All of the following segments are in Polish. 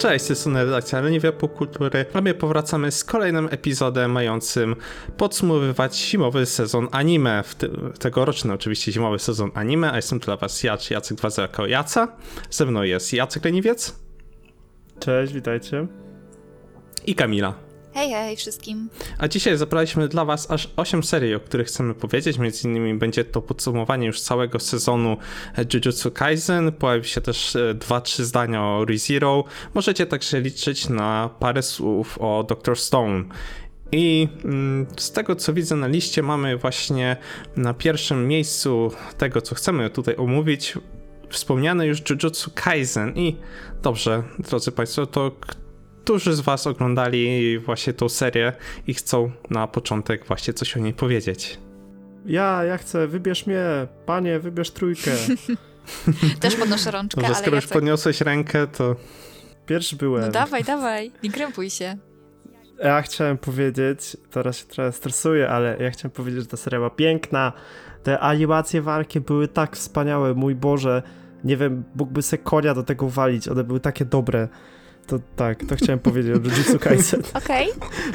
Cześć, to jest redakcja Leniwia Popkultury, a my powracamy z kolejnym epizodem mającym podsumowywać zimowy sezon anime, w ty- tegoroczny oczywiście zimowy sezon anime, a jestem dla was ja, czy Jacek Dwazerko Jaca, ze mną jest Jacek Leniwiec Cześć, witajcie. i Kamila. Hej, hej wszystkim. A dzisiaj zabraliśmy dla Was aż 8 serii, o których chcemy powiedzieć. Między innymi będzie to podsumowanie już całego sezonu Jujutsu Kaisen. Pojawi się też 2-3 zdania o ReZero. Możecie także liczyć na parę słów o Dr. Stone. I mm, z tego co widzę na liście, mamy właśnie na pierwszym miejscu tego, co chcemy tutaj omówić, wspomniane już Jujutsu Kaisen. I dobrze, drodzy Państwo, to którzy z Was oglądali właśnie tą serię i chcą na początek właśnie coś o niej powiedzieć? Ja, ja chcę, wybierz mnie, panie, wybierz trójkę. Też podnoszę rączkę, Dobrze, ale skoro już podniosłeś rękę, to Pierwszy byłem. No dawaj, dawaj, nie krępuj się. Ja chciałem powiedzieć, teraz się trochę stresuję, ale ja chciałem powiedzieć, że ta seria była piękna. Te animacje walki były tak wspaniałe, mój Boże. Nie wiem, mógłby se konia do tego walić, one były takie dobre. To tak, to chciałem powiedzieć o Jujutsu Kaisen. Okej.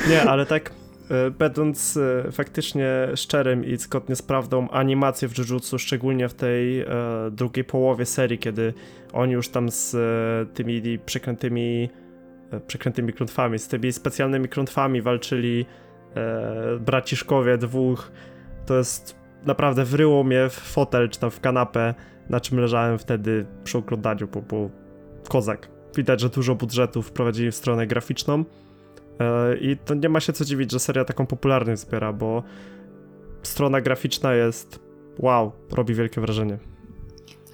Nie, ale tak e, będąc e, faktycznie szczerym i zgodnie z prawdą, animacje w Jujutsu, szczególnie w tej e, drugiej połowie serii, kiedy oni już tam z e, tymi przekrętymi e, przekrętymi klątwami, z tymi specjalnymi klątwami walczyli braciszkowie dwóch, to jest naprawdę wryło mnie w fotel czy tam w kanapę, na czym leżałem wtedy przy oglądaniu, bo było kozak. Widać, że dużo budżetu wprowadzili w stronę graficzną. E, I to nie ma się co dziwić, że seria taką popularność zbiera, bo strona graficzna jest wow, robi wielkie wrażenie.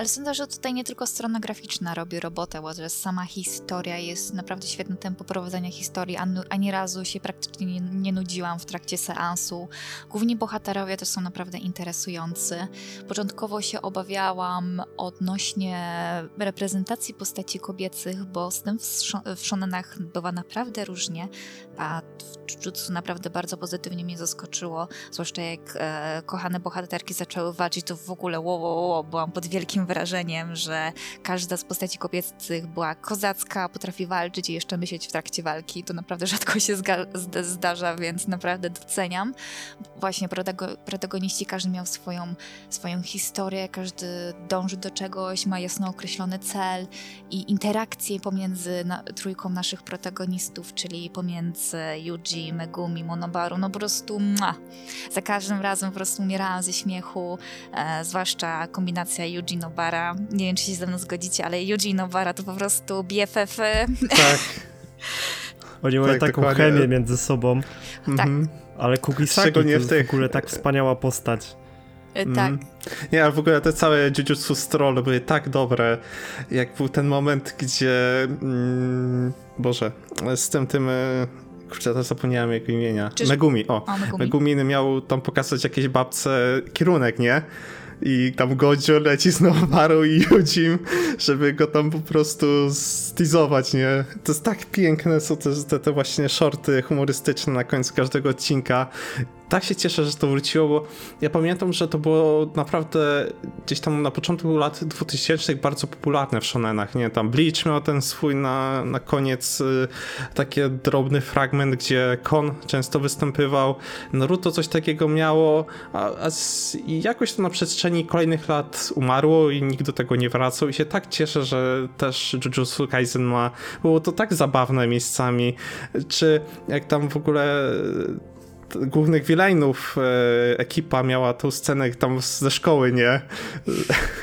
Ale sądzę, że tutaj nie tylko strona graficzna robi robotę, bo że sama historia jest naprawdę świetne tempo prowadzenia historii. Ani, razu się praktycznie nie, nie nudziłam w trakcie seansu. Główni bohaterowie też są naprawdę interesujący. Początkowo się obawiałam odnośnie reprezentacji postaci kobiecych, bo z tym w, szo- w shonenach bywa naprawdę różnie, a w Jujutsu naprawdę bardzo pozytywnie mnie zaskoczyło, zwłaszcza jak e, kochane bohaterki zaczęły walczyć, to w ogóle wo, wo, wo, byłam pod wielkim wrażeniem, że każda z postaci kobiecych była kozacka, potrafi walczyć i jeszcze myśleć w trakcie walki. To naprawdę rzadko się zdarza, więc naprawdę doceniam. Właśnie protago- protagoniści, każdy miał swoją, swoją historię, każdy dąży do czegoś, ma jasno określony cel i interakcje pomiędzy na, trójką naszych protagonistów, czyli pomiędzy Yuji, Megumi, Monobaru, no po prostu za każdym razem po prostu umierałam ze śmiechu, e, zwłaszcza kombinacja Yuji Nobara. Nie wiem, czy się ze mną zgodzicie, ale Yuji Nobara to po prostu BFF. tak. Oni mają Tak, taką dokładnie. chemię między sobą, mhm. ale Kugisaki to w jest tych- w ogóle tak wspaniała postać. tak. Mhm. Nie, ale w ogóle te całe Jujutsu Stroll były tak dobre, jak był ten moment, gdzie... Mm, Boże, z tym tym... e, Kurczę, teraz zapomniałem jego imienia. Czyż- Megumi, o. O, Megumi. Megumi miał tam pokazać jakiejś babce kierunek, nie? I tam Godzio leci z Nowaru i Yudzim, żeby go tam po prostu stizować, nie? To jest tak piękne, są te, te właśnie shorty humorystyczne na końcu każdego odcinka. Tak się cieszę, że to wróciło, bo ja pamiętam, że to było naprawdę gdzieś tam na początku lat 2000 bardzo popularne w shonenach, nie? Tam Bleach miał ten swój na, na koniec y, taki drobny fragment, gdzie Kon często występował, Naruto coś takiego miało, a, a z, jakoś to na przestrzeni kolejnych lat umarło i nikt do tego nie wracał. I się tak cieszę, że też Jujutsu Kaisen ma, było to tak zabawne miejscami, czy jak tam w ogóle głównych villainów e, ekipa miała tą scenę tam ze szkoły, nie?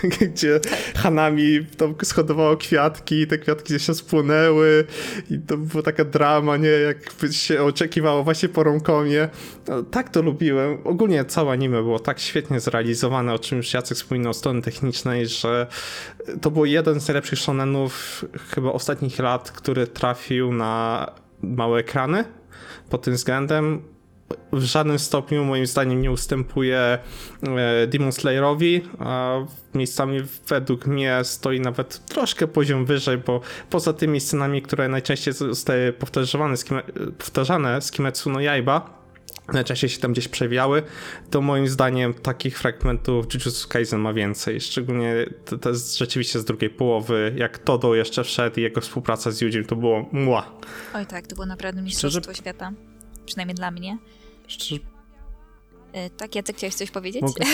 Gdzie Hanami tam schodowało kwiatki i te kwiatki gdzieś się spłonęły i to była taka drama, nie? Jakby się oczekiwało właśnie po romkomie. No, tak to lubiłem. Ogólnie całe anime było tak świetnie zrealizowane, o czym już Jacek wspominał, strony technicznej, że to był jeden z najlepszych shonenów chyba ostatnich lat, który trafił na małe ekrany pod tym względem w żadnym stopniu moim zdaniem nie ustępuje e, Demon Slayerowi, a miejscami według mnie stoi nawet troszkę poziom wyżej, bo poza tymi scenami, które najczęściej zostały powtarzane z, Kime, powtarzane z Kimetsu no Yaiba, najczęściej się tam gdzieś przewijały, to moim zdaniem takich fragmentów Jujutsu Kaisen ma więcej. Szczególnie to, to jest rzeczywiście z drugiej połowy. Jak Todo jeszcze wszedł i jego współpraca z Yujim, to było mła. Oj tak, to było naprawdę mistrzostwo świata. Przynajmniej dla mnie. Szczerze, E, tak, Jacek, chciałeś coś powiedzieć? Mogę?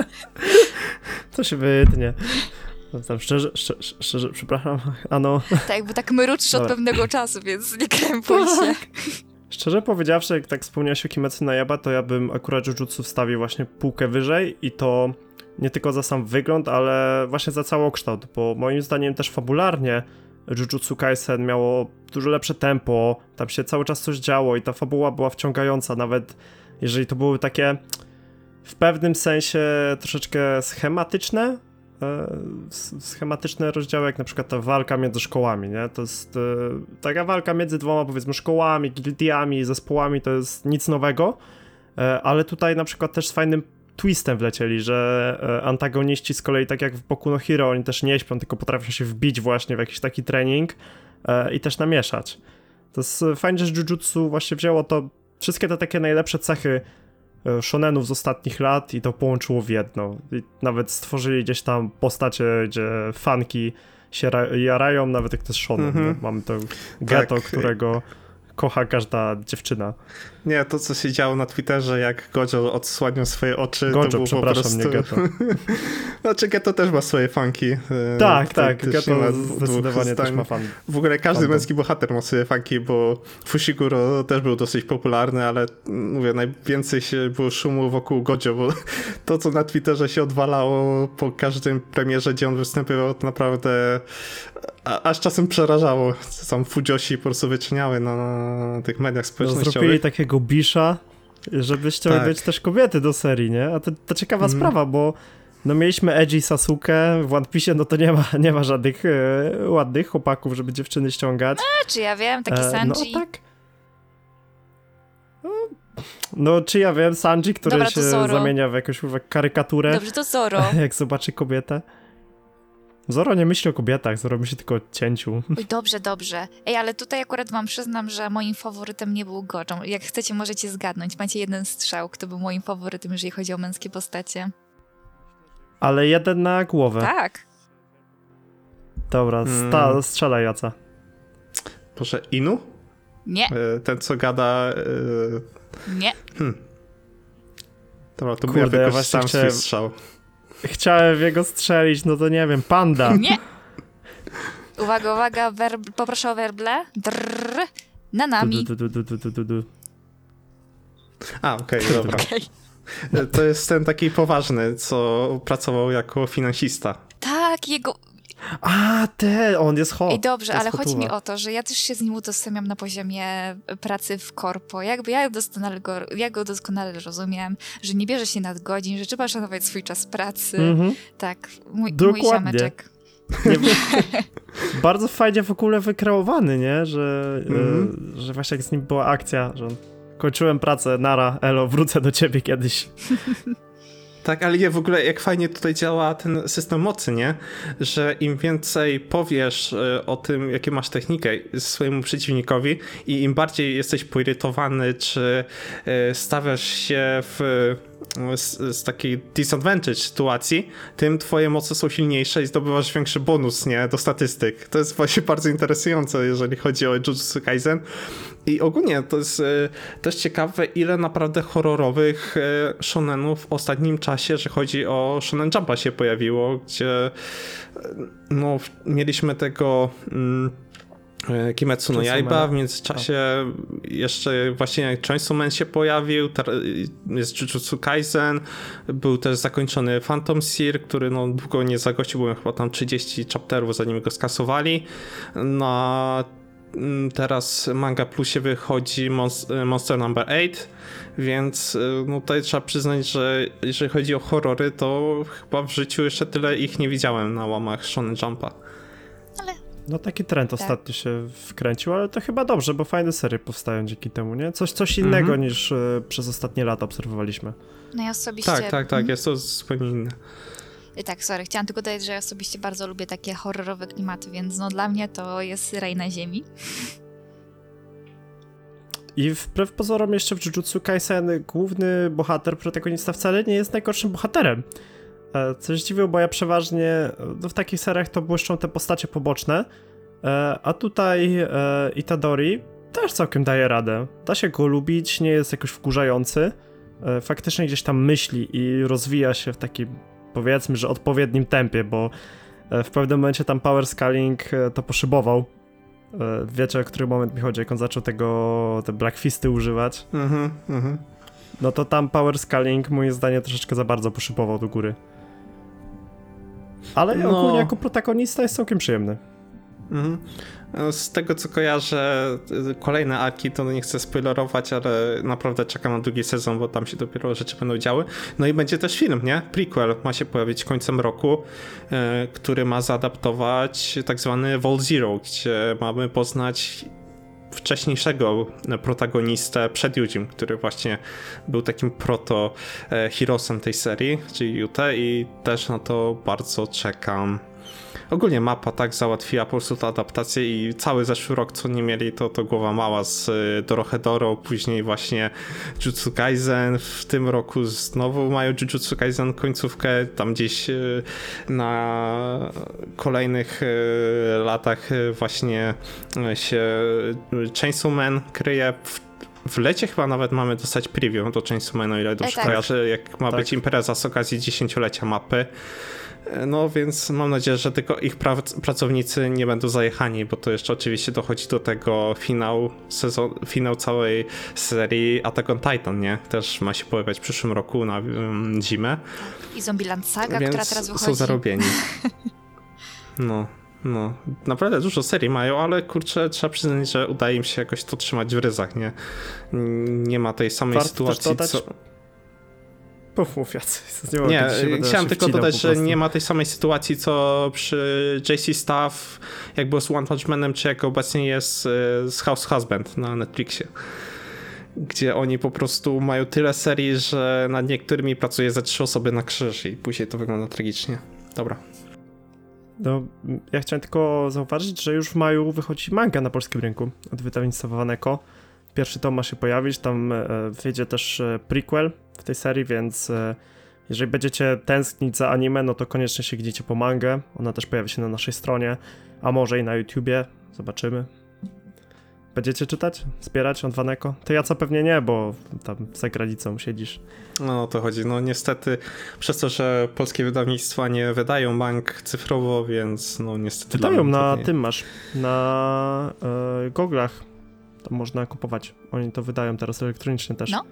to się wytnie. No, tam szczerze, szczerze, szczerze, przepraszam, ano, tak, bo tak mruczysz od pewnego czasu, więc nie krępuj się. szczerze powiedziawszy, jak tak wspomniałeś o Kimetsu no Yaiba, to ja bym akurat Jujutsu wstawił właśnie półkę wyżej i to nie tylko za sam wygląd, ale właśnie za całokształt, bo moim zdaniem też fabularnie Jujutsu Kaisen miało dużo lepsze tempo, tam się cały czas coś działo i ta fabuła była wciągająca, nawet jeżeli to były takie w pewnym sensie troszeczkę schematyczne, e, schematyczne rozdziały, jak na przykład ta walka między szkołami, nie? To jest e, taka walka między dwoma, powiedzmy, szkołami, gildiami, zespołami, to jest nic nowego, e, ale tutaj na przykład też z fajnym twistem wlecieli, że e, antagoniści z kolei, tak jak w Boku no Hero, oni też nie śpią, tylko potrafią się wbić właśnie w jakiś taki trening e, i też namieszać. To jest fajnie, że Jujutsu właśnie wzięło to, wszystkie te takie najlepsze cechy e, shonenów z ostatnich lat i to połączyło w jedno. I nawet stworzyli gdzieś tam postacie, gdzie fanki się ra- jarają, nawet jak to jest shonen. Mhm. nie? Mamy to Tak. którego kocha każda dziewczyna. Nie, to co się działo na Twitterze, jak Gojo odsłaniał swoje oczy, to Gojo, było po przepraszam, prostu... nie ghetto. znaczy Ghetto też ma swoje fanki. e, Tak, tak, ma dwóch zdecydowanie też ma fan. W ogóle każdy Fandom. męski bohater ma swoje fanki, bo Fushiguro też był dosyć popularny, ale mm, mówię, najwięcej się było szumu wokół Gojo, bo to, co na Twitterze się odwalało po każdym premierze, gdzie on występował, to naprawdę a, aż czasem przerażało. Sam Fujoshi po prostu wyczyniały na, na tych mediach No, społecznościowych. zrobili takiego bisza, żeby ściągnąć Tak. też kobiety do serii, nie? A to, to ciekawa Mhm. sprawa, bo no mieliśmy Edgy Sasuke, w One Piece no to nie ma, nie ma żadnych e, ładnych chłopaków, żeby dziewczyny ściągać. A, czy ja wiem, taki E, Sanji. No tak. No, No, czy ja wiem, Sanji, który Dobra, się zamienia w jakąś karykaturę, Dobrze, to Zoro. jak zobaczy kobietę. Zoro nie myśli o kobietach, Zoro myśli tylko o cięciu. Oj, dobrze, dobrze. Ej, ale tutaj akurat wam przyznam, że moim faworytem nie był Gojo. Jak chcecie, możecie zgadnąć. Macie jeden strzał, kto był moim faworytem, jeżeli chodzi o męskie postacie. Ale jeden na głowę. Tak. Dobra, sta, Mm. strzelaj Jaca. Proszę, Inu? Nie, E, Ten, co gada... e, nie. Dobra, to Kurde, był ja ja wykorzystałem właśnie swój chciałem- strzał. Chciałem w jego strzelić, no to nie wiem, panda. Nie. Uwaga, uwaga, werb... poproszę o werble. Drrr. Nanami. Du, du, du, du, du, du, du. A, okej, dobra. Okej. E, To jest ten taki poważny, co pracował jako finansista. Tak, jego... A, te, on jest hot. Ej, dobrze, ale chodzi mi hotuwa. o to, że ja też się z nim utożsamiam na poziomie pracy w korpo. Jakby ja doskonale go, ja go doskonale rozumiem, że nie bierze się nadgodzin, że trzeba szanować swój czas pracy. Mhm. Tak, mój, mój Dokładnie. ziomeczek. Nie, bardzo fajnie w ogóle wykreowany, nie? Że, Mhm. e, że właśnie jak z nim była akcja, że on, kończyłem pracę, nara, elo, wrócę do ciebie kiedyś. Tak, ale nie, w ogóle jak fajnie tutaj działa ten system mocy, nie? Że im więcej powiesz e, o tym, jakie masz technikę swojemu przeciwnikowi i im bardziej jesteś poirytowany, czy e, stawiasz się w z, z takiej disadvantage sytuacji, tym twoje moce są silniejsze i zdobywasz większy bonus, nie? Do statystyk. To jest właśnie bardzo interesujące, jeżeli chodzi o Jujutsu Kaisen. I ogólnie to jest e, też ciekawe, ile naprawdę horrorowych e, shonenów w ostatnim czasie, że chodzi o Shonen Jumpa się pojawiło, gdzie e, no, mieliśmy tego mm, Kimetsu no Yaiba, w międzyczasie jeszcze właśnie Chainsaw Man się pojawił, jest Jujutsu Kaisen, był też zakończony Phantom Seer, który no długo nie zagościł, miał chyba tam 30 chapterów zanim go skasowali. No Teraz Manga Plusie wychodzi Monst- Monster Number 8, więc y, no tutaj trzeba przyznać, że jeżeli chodzi o horrory, to chyba w życiu jeszcze tyle ich nie widziałem na łamach Shonen Jumpa. No taki trend Tak. ostatnio się wkręcił, ale to chyba dobrze, bo fajne serie powstają dzięki temu, nie? Coś, coś innego Mhm. niż e, przez ostatnie lata obserwowaliśmy. No ja osobiście... Tak, tak, tak, Mhm. jest to zupełnie inne. Tak, sorry, chciałam tylko dodać, że ja osobiście bardzo lubię takie horrorowe klimaty, więc no dla mnie to jest raj na ziemi. I wbrew pozorom jeszcze w Jujutsu Kaisen główny bohater, protagonista wcale nie jest najgorszym bohaterem. E, coś dziwiło, bo ja przeważnie no w takich seriach to błyszczą te postacie poboczne, e, a tutaj e, Itadori też całkiem daje radę. Da się go lubić, nie jest jakoś wkurzający. Faktycznie gdzieś tam myśli i rozwija się w takim, powiedzmy, że odpowiednim tempie, bo e, w pewnym momencie tam power scaling e, to poszybował. E, Wiecie, o który moment mi chodzi, jak on zaczął tego, te black fisty używać. Mhm, mhm. No to tam power scaling moim zdaniem troszeczkę za bardzo poszybował do góry. Ale No. ogólnie jako protagonista jest całkiem przyjemny. Mhm. Z tego co kojarzę, kolejne arki, to nie chcę spoilerować, ale naprawdę czekam na drugi sezon, bo tam się dopiero rzeczy będą działy. No i będzie też film, nie? Prequel ma się pojawić końcem roku, y, który ma zaadaptować tak zwany Vol Zero, gdzie mamy poznać wcześniejszego protagonistę przed Yudim, który właśnie był takim proto e, tej serii, czyli Yute i też na to bardzo czekam. Ogólnie mapa tak załatwiła po prostu tę adaptację i cały zeszły rok, co nie mieli, to, to głowa mała z y, Dorohedoro, później właśnie Jujutsu Kaisen, w tym roku znowu mają Jujutsu Kaisen końcówkę, tam gdzieś y, na kolejnych y, latach właśnie się Chainsaw Man kryje w w lecie chyba nawet mamy dostać preview do Chainsaw Man, o ile dobrze tak. kojarzę, jak ma Tak. być impreza z okazji dziesięciolecia mapy. No więc mam nadzieję, że tylko ich prac- pracownicy nie będą zajechani, bo to jeszcze oczywiście dochodzi do tego finał sezon, finał całej serii Attack on Titan, nie? Też ma się pojawiać w przyszłym roku na um, zimę. I Zombieland Saga, więc która teraz wychodzi. są zarobieni. No, no. Naprawdę dużo serii mają, ale kurczę, trzeba przyznać, że udaje im się jakoś to trzymać w ryzach, nie? Nie ma tej samej Warto sytuacji, dodać, co... Puf, mów Jacy. Nie, Nie, chciałem tylko dodać, że nie ma tej samej sytuacji, co przy JC Staff, jak było z One Punch Manem, czy jak obecnie jest e, z House Husband na Netflixie. Gdzie oni po prostu mają tyle serii, że nad niektórymi pracuje ze trzy osoby na krzyż i później to wygląda tragicznie. Dobra. No, ja chciałem tylko zauważyć, że już w maju wychodzi manga na polskim rynku od wydawnictwa Waneko. Pierwszy tom ma się pojawić, tam e, wyjdzie też e, prequel w tej serii, więc e, jeżeli będziecie tęsknić za anime, no to koniecznie sięgnijcie po mangę. Ona też pojawi się na naszej stronie, a może i na YouTubie. Zobaczymy. Będziecie czytać? Wspierać od Waneko? To ja co pewnie nie, bo tam za granicą siedzisz. No o to chodzi. No niestety, przez to, że polskie wydawnictwa nie wydają bank cyfrowo, więc no niestety... Wydają na tym masz, na e, goglach. Tam można kupować. Oni to wydają teraz elektronicznie też. No.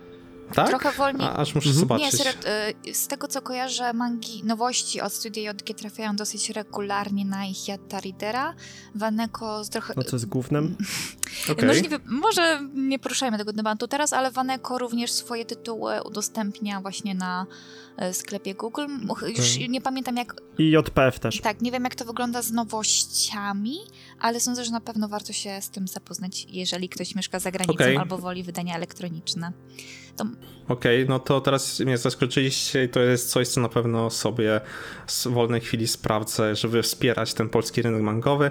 Tak? Trochę wolniej. A, aż muszę Mhm. zobaczyć. Nie, serio, y, z tego co kojarzę, mangi, nowości od Studia JG trafiają dosyć regularnie na ich Yatta Readera. Waneko z trochę... No co jest głównym? Może, nie, wy- może nie poruszajmy tego tematu teraz, ale Waneko również swoje tytuły udostępnia właśnie na sklepie Google. Już Mhm. nie pamiętam jak, I JPF też. tak, nie wiem jak to wygląda z nowościami, ale sądzę, że na pewno warto się z tym zapoznać, jeżeli ktoś mieszka za granicą Okej. albo woli wydania elektroniczne. Okej, no to teraz mnie zaskoczyliście i to jest coś, co na pewno sobie z wolnej chwili sprawdzę, żeby wspierać ten polski rynek mangowy.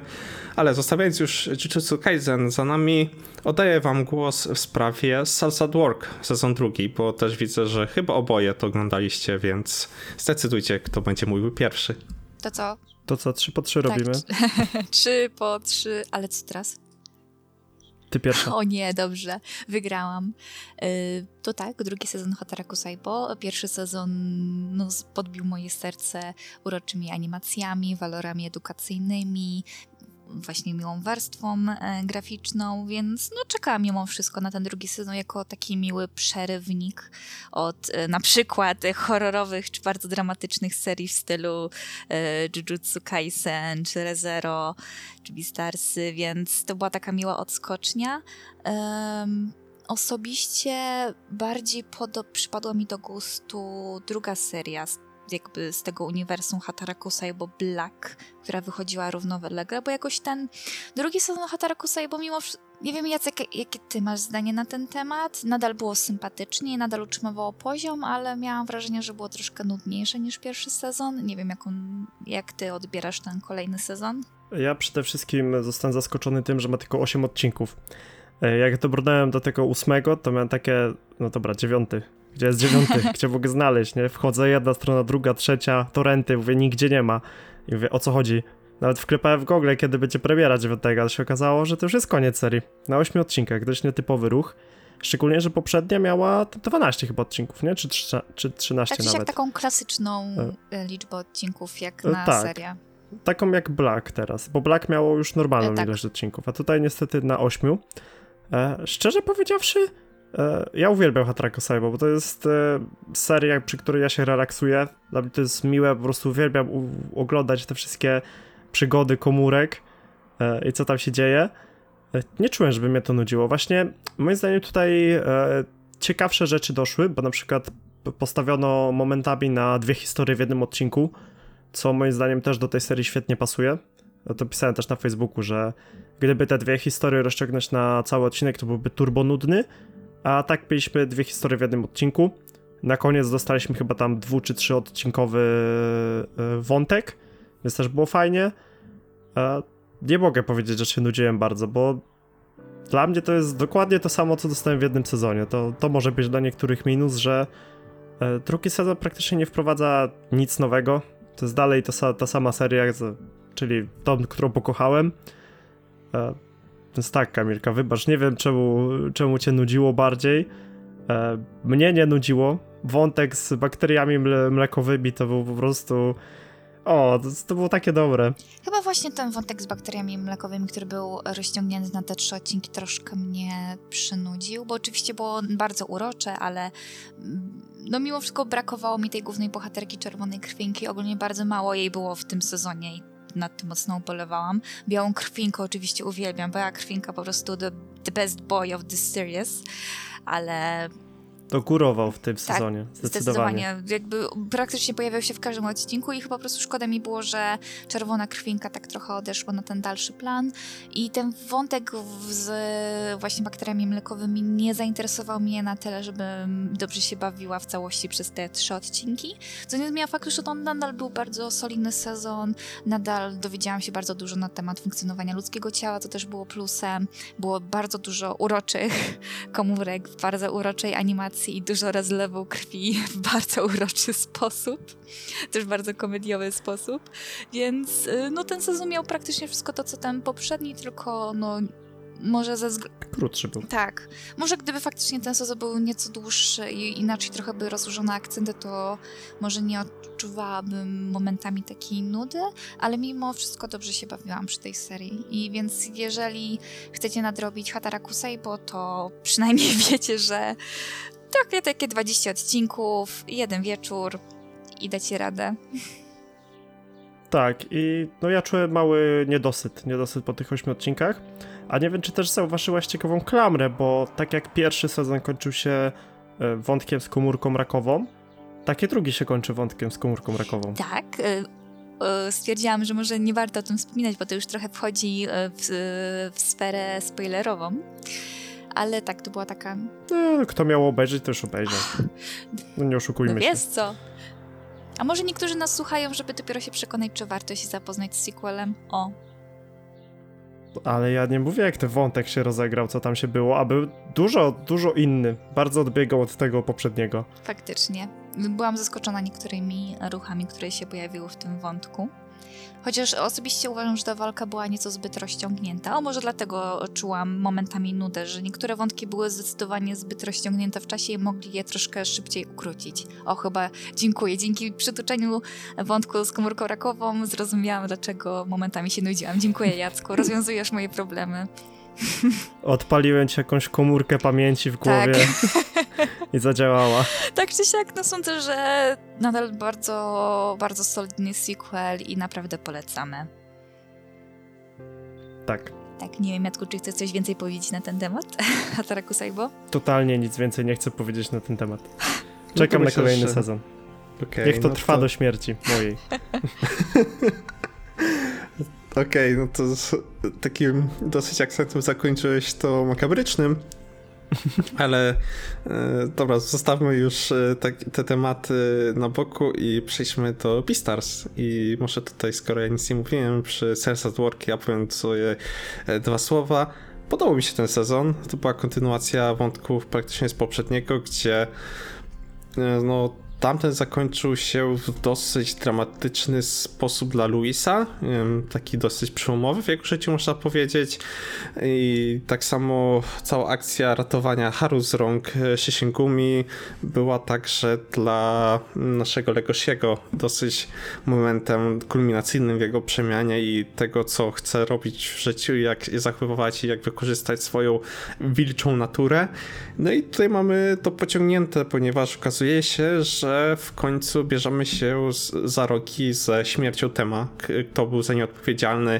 Ale zostawiając już Jujutsu Kaisen za nami, oddaję wam głos w sprawie Salsa Work sezon drugi, bo też widzę, że chyba oboje to oglądaliście, więc zdecydujcie, kto będzie mówił pierwszy. To co? To co, 3 po 3 Tak, robimy? Trzy po trzy, ale co teraz? Ty pierwsza. O nie, dobrze, wygrałam. Y, To tak, drugi sezon Hataraku Saibo. Pierwszy sezon no, podbił moje serce uroczymi animacjami, walorami edukacyjnymi, właśnie miłą warstwą e, graficzną, więc no czekałam mimo wszystko na ten drugi sezon jako taki miły przerywnik od e, na przykład horrorowych czy bardzo dramatycznych serii w stylu e, Jujutsu Kaisen, czy ReZero, czy Beastarsy, więc to była taka miła odskocznia. Em, osobiście bardziej przypadła mi do gustu druga seria jakby z tego uniwersum Hataraku Saibo Black, która wychodziła równolegle, bo jakoś ten drugi sezon Hataraku Saibo mimo nie wiem, Jacek, jakie ty masz zdanie na ten temat? Nadal było sympatycznie, nadal utrzymywało poziom, ale miałam wrażenie, że było troszkę nudniejsze niż pierwszy sezon. Nie wiem, jak, on, jak ty odbierasz ten kolejny sezon. Ja przede wszystkim zostałem zaskoczony tym, że ma tylko 8 odcinków. E, Jak dobrnąłem do tego ósmego, to miałem takie, no dobra, dziewiąty. Gdzie jest dziewiąty? Gdzie mogę znaleźć, nie? Wchodzę jedna strona, druga, trzecia, torenty, mówię, nigdzie nie ma. I mówię, o co chodzi? Nawet wklepałem w Google, kiedy będzie premiera dziewiątego, ale się okazało, że to już jest koniec serii. Na ośmiu odcinkach, dość nietypowy ruch. Szczególnie, że poprzednia miała 12 chyba odcinków, nie? Czy, trze- czy 13 Tak nawet. taką klasyczną E. e, liczbę odcinków jak E, na tak. serię. taką jak Black teraz, bo Black miało już normalną E, tak. ilość odcinków, a tutaj niestety na ośmiu. E, szczerze powiedziawszy, ja uwielbiam Hatrako Saibo, bo to jest e, seria, przy której ja się relaksuję. Dla mnie to jest miłe, po prostu uwielbiam oglądać te wszystkie przygody komórek e, i co tam się dzieje. E, nie czułem, żeby mnie to nudziło. Właśnie moim zdaniem tutaj e, ciekawsze rzeczy doszły, bo na przykład postawiono momentami na dwie historie w jednym odcinku, co moim zdaniem też do tej serii świetnie pasuje. To pisałem też na Facebooku, że gdyby te dwie historie rozciągnąć na cały odcinek, to byłby turbo nudny, a tak mieliśmy dwie historie w jednym odcinku. Na koniec dostaliśmy chyba tam dwu czy trzy odcinkowy e, wątek, więc też było fajnie. E, Nie mogę powiedzieć, że się nudziłem bardzo, bo dla mnie to jest dokładnie to samo, co dostałem w jednym sezonie. To, to może być dla niektórych minus, że e, drugi sezon praktycznie nie wprowadza nic nowego. To jest dalej sa- ta sama seria, czyli tą, którą pokochałem. Więc tak, Kamilka, wybacz, nie wiem czemu, czemu cię nudziło bardziej. E, Mnie nie nudziło. Wątek z bakteriami mle mlekowymi to był po prostu... O, to, to było takie dobre. Chyba właśnie ten wątek z bakteriami mlekowymi, który był rozciągnięty na te trzy odcinki, troszkę mnie przynudził, bo oczywiście było bardzo urocze, ale mm, no mimo wszystko brakowało mi tej głównej bohaterki czerwonej krwinki. Ogólnie bardzo mało jej było w tym sezonie i nad tym mocno ubolewałam. Białą krwinkę oczywiście uwielbiam, biała krwinka po prostu the, the best boy of this series, ale To górował w tym Tak, sezonie, zdecydowanie. Zdecydowanie. Jakby praktycznie pojawiał się w każdym odcinku i chyba po prostu szkoda mi było, że czerwona krwinka tak trochę odeszła na ten dalszy plan. I ten wątek z właśnie bakteriami mlekowymi nie zainteresował mnie na tyle, żebym dobrze się bawiła w całości przez te trzy odcinki. Co nie zmienia faktu, że to nadal był bardzo solidny sezon. Nadal dowiedziałam się bardzo dużo na temat funkcjonowania ludzkiego ciała, co też było plusem. Było bardzo dużo uroczych komórek bardzo uroczej animacji i dużo rozlewu krwi w bardzo uroczy sposób. Też bardzo komediowy sposób. Więc y, no ten sezon miał praktycznie wszystko to, co ten poprzedni, tylko no może ze względu Krótszy był. tak. Może gdyby faktycznie ten sezon był nieco dłuższy i inaczej trochę by rozłożone akcenty, to może nie odczuwałabym momentami takiej nudy, ale mimo wszystko dobrze się bawiłam przy tej serii. I więc jeżeli chcecie nadrobić Hataraku Seibo, to przynajmniej wiecie, że takie, takie 20 odcinków, jeden wieczór i dacie radę. Tak, i no ja czułem mały niedosyt, niedosyt po tych ośmiu odcinkach. A nie wiem, czy też zauważyłaś ciekawą klamrę, bo tak jak pierwszy sezon kończył się e, wątkiem z komórką rakową, takie drugi się kończy wątkiem z komórką rakową. Tak. y, y, Stwierdziłam, że może nie warto o tym wspominać, bo to już trochę wchodzi w, w sferę spoilerową. Ale tak, to była taka. No, kto miał obejrzeć, to już obejrzał. No nie oszukujmy No się. wiesz co? A może niektórzy nas słuchają, żeby dopiero się przekonać, czy warto się zapoznać z sequelem? O, Ale ja nie mówię, jak ten wątek się rozegrał, co tam się było, a był dużo, dużo inny. Bardzo odbiegał od tego poprzedniego. faktycznie. Byłam zaskoczona niektórymi ruchami, które się pojawiły w tym wątku. Chociaż osobiście uważam, że ta walka była nieco zbyt rozciągnięta. O, może dlatego czułam momentami nudę, że niektóre wątki były zdecydowanie zbyt rozciągnięte w czasie i mogli je troszkę szybciej ukrócić. O, chyba dziękuję. Dzięki przytoczeniu wątku z komórką rakową zrozumiałam, dlaczego momentami się nudziłam. Dziękuję, Jacku. Rozwiązujesz moje problemy. Odpaliłem ci jakąś komórkę pamięci w Tak. i zadziałała. Tak czy siak, no sądzę, że nadal bardzo, bardzo solidny sequel i naprawdę polecamy. Tak. Tak, nie wiem, Jacku, czy chcesz coś więcej powiedzieć na ten temat? Hataraku Saibo? Totalnie nic więcej nie chcę powiedzieć na ten temat. No to Czekam na myślę, kolejny że- sezon. Okej, Niech to no trwa do śmierci mojej. Okej, no to z takim dosyć akcentem zakończyłeś to makabrycznym. Ale e, dobra, zostawmy już e, tak, te tematy na boku i przejdźmy do Beastars. I może tutaj, skoro ja nic nie mówiłem, przy Sense at Work ja powiem e, dwa słowa. podobał mi się ten sezon. To była kontynuacja wątków praktycznie z poprzedniego, gdzie e, no, tamten zakończył się w dosyć dramatyczny sposób dla Luisa, taki dosyć przełomowy w jego życiu można powiedzieć i tak samo cała akcja ratowania Haru z rąk e, Shishingumi była także dla naszego Legosiego dosyć momentem kulminacyjnym w jego przemianie i tego co chce robić w życiu, jak zachowywać i jak wykorzystać swoją wilczą naturę. No i tutaj mamy to pociągnięte, ponieważ okazuje się, że w końcu bierzemy się z, za roki ze śmiercią Tema, kto był za nie odpowiedzialny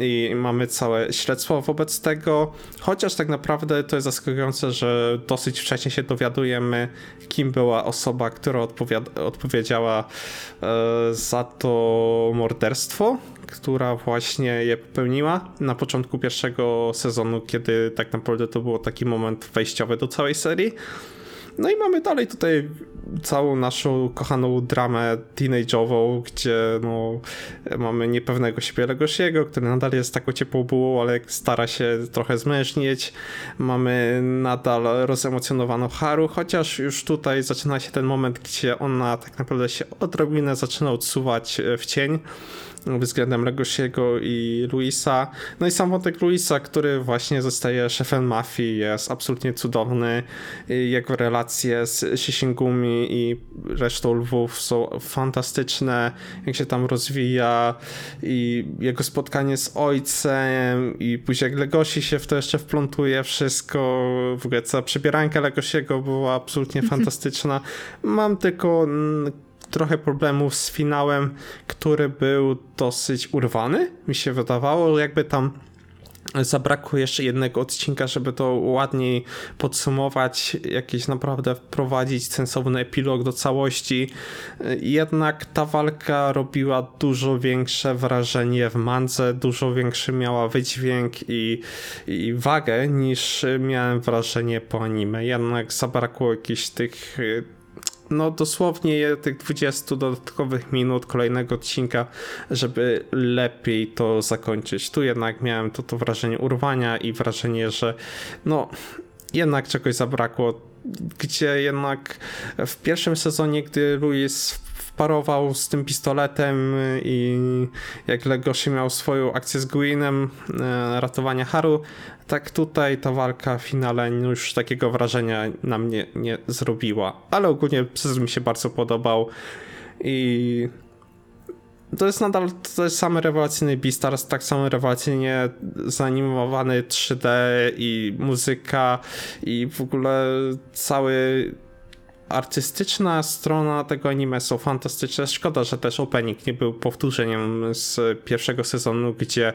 i mamy całe śledztwo wobec tego, chociaż tak naprawdę to jest zaskakujące, że dosyć wcześnie się dowiadujemy, kim była osoba, która odpowiedziała e, za to morderstwo, która właśnie je popełniła na początku pierwszego sezonu, kiedy tak naprawdę to było taki moment wejściowy do całej serii. No i mamy dalej tutaj całą naszą kochaną dramę teenage'ową, gdzie no, mamy niepewnego siebie Legosiego, który nadal jest taką ciepłą bułą, ale stara się trochę zmężnieć. Mamy nadal rozemocjonowaną Haru, chociaż już tutaj zaczyna się ten moment, gdzie ona tak naprawdę się odrobinę zaczyna odsuwać w cień względem Legosiego i Luisa. No i sam wątek Luisa, który właśnie zostaje szefem mafii, jest absolutnie cudowny. Jego relacje z Shishingumi i resztą lwów są fantastyczne, jak się tam rozwija i jego spotkanie z ojcem i później jak Legosi się w to jeszcze wplątuje wszystko, w ogóle cała przebieranka Legosiego była absolutnie fantastyczna. Mam tylko trochę problemów z finałem, który był dosyć urwany, mi się wydawało, jakby tam zabrakło jeszcze jednego odcinka, żeby to ładniej podsumować, jakieś naprawdę wprowadzić sensowny epilog do całości. Jednak ta walka robiła dużo większe wrażenie w mandze, dużo większy miała wydźwięk i, i wagę niż miałem wrażenie po anime. Jednak zabrakło jakichś tych no dosłownie tych 20 dodatkowych minut kolejnego odcinka, żeby lepiej to zakończyć. Tu jednak miałem to, to wrażenie urwania i wrażenie, że no jednak czegoś zabrakło, gdzie jednak w pierwszym sezonie, gdy Louis parował z tym pistoletem i jak Legoshi miał swoją akcję z Gwinem e, ratowania Haru, tak tutaj ta walka w finale już takiego wrażenia na mnie nie zrobiła. Ale ogólnie sezon mi się bardzo podobał i to jest nadal to jest samy rewelacyjny Beastars, tak samo rewelacyjnie zanimowany 3D i muzyka i w ogóle cały artystyczna strona tego anime są fantastyczne. Szkoda, że też opening nie był powtórzeniem z pierwszego sezonu, gdzie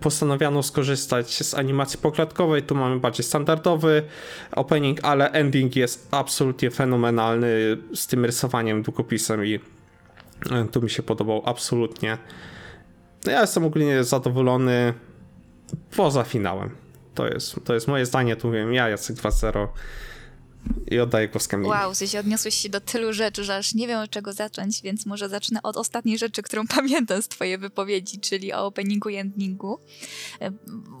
postanowiono skorzystać z animacji poklatkowej. Tu mamy bardziej standardowy opening, ale ending jest absolutnie fenomenalny z tym rysowaniem długopisem i e, tu mi się podobał absolutnie. Ja jestem ogólnie zadowolony poza finałem. To jest, to jest moje zdanie, tu wiem ja, Jacek 2.0 i oddaję głos Kamili. Wow, się odniosłeś się do tylu rzeczy, że aż nie wiem od czego zacząć, więc może zacznę od ostatniej rzeczy, którą pamiętam z twojej wypowiedzi, czyli o openingu i endingu. E,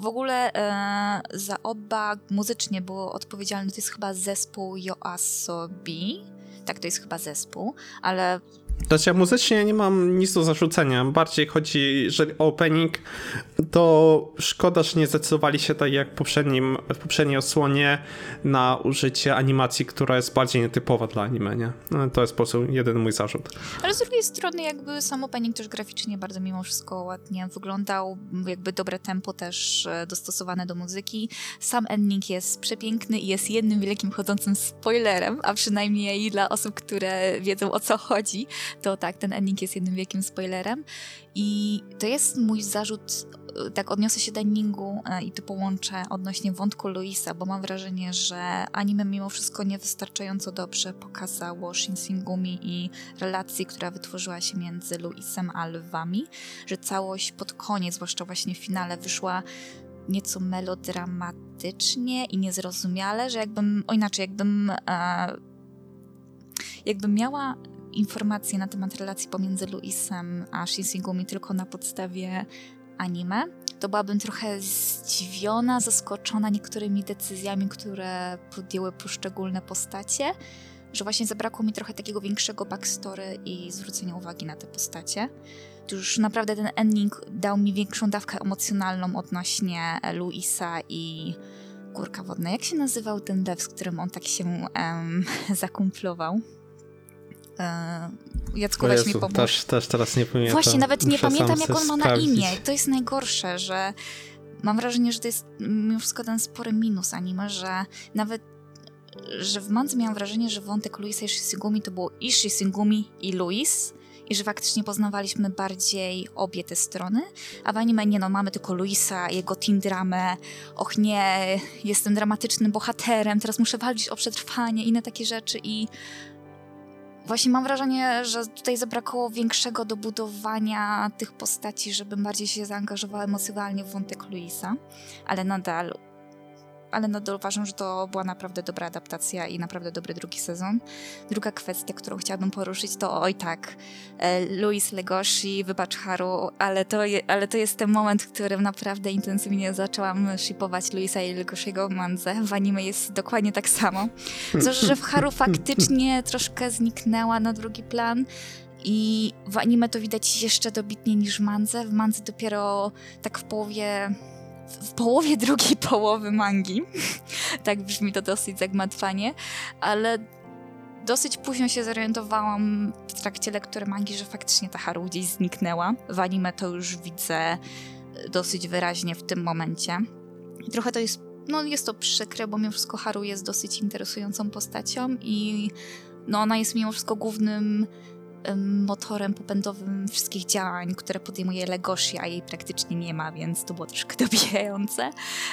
w ogóle e, za oba muzycznie było odpowiedzialny, to jest chyba zespół Yoasobi, tak, to jest chyba zespół, ale znaczy ja muzycznie nie mam nic do zarzucenia. Bardziej chodzi, jeżeli o opening, to szkoda, że nie zdecydowali się tak jak w, poprzednim, w poprzedniej osłonie na użycie animacji, która jest bardziej nietypowa dla anime, nie? No, to jest po prostu jeden mój zarzut. Ale z drugiej strony jakby sam opening też graficznie bardzo mimo wszystko ładnie wyglądał, jakby dobre tempo też e, dostosowane do muzyki. Sam ending jest przepiękny i jest jednym wielkim chodzącym spoilerem, a przynajmniej dla osób, które wiedzą o co chodzi to tak, ten ending jest jednym wielkim spoilerem. I to jest mój zarzut, e, tak odniosę się do endingu e, i to połączę odnośnie wątku Luisa, bo mam wrażenie, że anime mimo wszystko niewystarczająco dobrze pokazało Shinsengumi i relacji, która wytworzyła się między Luisem a lwami, że całość pod koniec, zwłaszcza właśnie w finale, wyszła nieco melodramatycznie i niezrozumiale, że jakbym, o inaczej, jakbym e, jakbym miała informacje na temat relacji pomiędzy Luisem a Shinsengumi tylko na podstawie anime, to byłabym trochę zdziwiona, zaskoczona niektórymi decyzjami, które podjęły poszczególne postacie, że właśnie zabrakło mi trochę takiego większego backstory i zwrócenia uwagi na te postacie. Już naprawdę ten ending dał mi większą dawkę emocjonalną odnośnie Luisa i Górka Wodna. Jak się nazywał ten dev, z którym on tak się um, zakumplował? Jacku, weź mi pomóż. też, też teraz nie pamiętam. Właśnie, nawet nie pamiętam, jak on ma na sprawdzić. imię. To jest najgorsze, że mam wrażenie, że to jest mimo wszystko ten spory minus anime, że nawet że w Mandze miałam wrażenie, że wątek Luisa i Shisigumi to było i Shisigumi i Luis i że faktycznie poznawaliśmy bardziej obie te strony, a w anime nie no, mamy tylko Luisa, jego teen dramę, och nie, jestem dramatycznym bohaterem, teraz muszę walczyć o przetrwanie, inne takie rzeczy i Właśnie mam wrażenie, że tutaj zabrakło większego dobudowania tych postaci, żebym bardziej się zaangażowała emocjonalnie w wątek Luisa, ale nadal, ale nadal uważam, że to była naprawdę dobra adaptacja i naprawdę dobry drugi sezon. Druga kwestia, którą chciałabym poruszyć, to oj tak, e, Luis Legoshi, wybacz Haru, ale to, je, ale to jest ten moment, w którym naprawdę intensywnie zaczęłam shipować Luisa i Legoshiego w mandze. W anime jest dokładnie tak samo. Zresztą, że w Haru faktycznie troszkę zniknęła na drugi plan. I w anime to widać jeszcze dobitniej niż w mandze. W mandze dopiero tak w połowie w połowie drugiej połowy mangi. tak brzmi to dosyć zagmatwanie, ale dosyć późno się zorientowałam w trakcie lektury mangi, że faktycznie ta Haru gdzieś zniknęła. W anime to już widzę dosyć wyraźnie w tym momencie. I trochę to jest, no jest to przykre, bo mimo wszystko Haru jest dosyć interesującą postacią i no ona jest mimo wszystko głównym motorem popędowym wszystkich działań, które podejmuje Legoshi, a jej praktycznie nie ma, więc to było troszkę dobijające.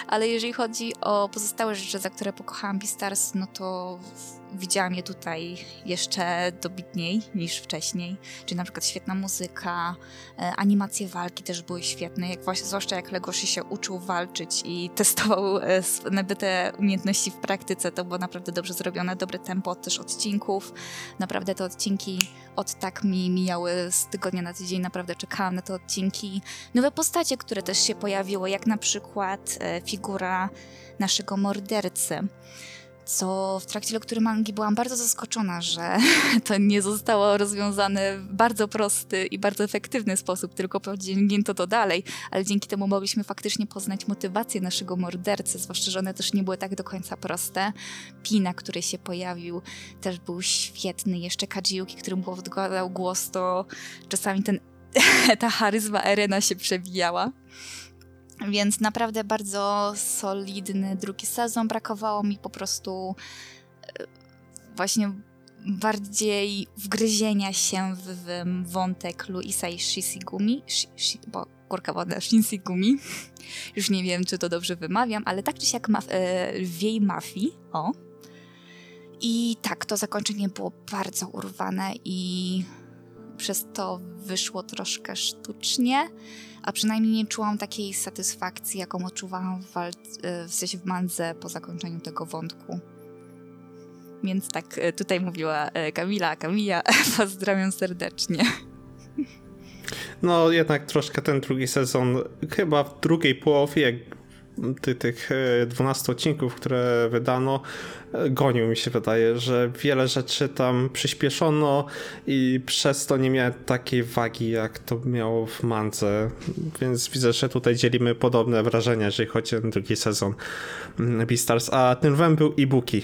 Ale jeżeli chodzi o pozostałe rzeczy, za które pokochałam Beastars, no to widziałam je tutaj jeszcze dobitniej niż wcześniej. Czyli na przykład świetna muzyka, e, animacje walki też były świetne, jak właśnie, zwłaszcza jak Legoshi się uczył walczyć i testował e, nabyte umiejętności w praktyce, to było naprawdę dobrze zrobione, dobre tempo też odcinków. Naprawdę te odcinki od tak mi mijały z tygodnia na tydzień, naprawdę czekałam na te odcinki. Nowe postacie, które też się pojawiły, jak na przykład e, figura naszego mordercy. Co w trakcie lektury mangi byłam bardzo zaskoczona, że to nie zostało rozwiązane w bardzo prosty i bardzo efektywny sposób, tylko pociągnięto to dalej, ale dzięki temu mogliśmy faktycznie poznać motywację naszego mordercy, zwłaszcza, że one też nie były tak do końca proste. Pina, który się pojawił, też był świetny. Jeszcze Kajiuki, którym odgładał głos, to czasami ten, ta charyzma Erena się przebijała. Więc naprawdę bardzo solidny drugi sezon. Brakowało mi po prostu e, właśnie bardziej wgryzienia się w, w wątek Luisa i Shisigumi, shi, shi, bo kurka wodna, Shinsigumi. Już nie wiem, czy to dobrze wymawiam, ale tak czy siak maf, e, lwiej mafii, o. I tak, to zakończenie było bardzo urwane i przez to wyszło troszkę sztucznie, a przynajmniej nie czułam takiej satysfakcji, jaką odczuwałam w, e, w sensie w mandze po zakończeniu tego wątku. Więc tak e, tutaj mówiła e, Kamila, Kamila, pozdrawiam serdecznie. No jednak troszkę ten drugi sezon, chyba w drugiej połowie, ty, tych e, 12 odcinków, które wydano, e, gonił mi się wydaje, że wiele rzeczy tam przyspieszono i przez to nie miałem takiej wagi, jak to miało w Mance, więc widzę, że tutaj dzielimy podobne wrażenia, jeżeli chodzi o drugi sezon Beastars, a ten wem był e-booki.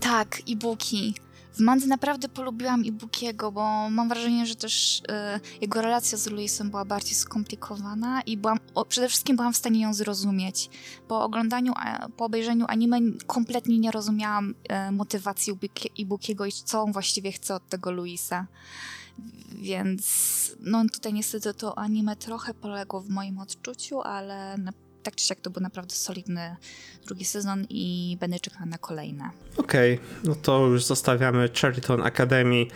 Tak, e-booki. W Mandze naprawdę polubiłam e-bookiego, bo mam wrażenie, że też e, jego relacja z Luisem była bardziej skomplikowana i byłam, o, przede wszystkim byłam w stanie ją zrozumieć. Po oglądaniu, e, po obejrzeniu anime kompletnie nie rozumiałam e, motywacji e-booki- e-bookiego i co on właściwie chce od tego Luisa. Więc no tutaj niestety to anime trochę poległo w moim odczuciu, ale na, tak czy siak to był naprawdę solidny drugi sezon i będę czekała na kolejne. Okej, no to już zostawiamy Cheriton Academy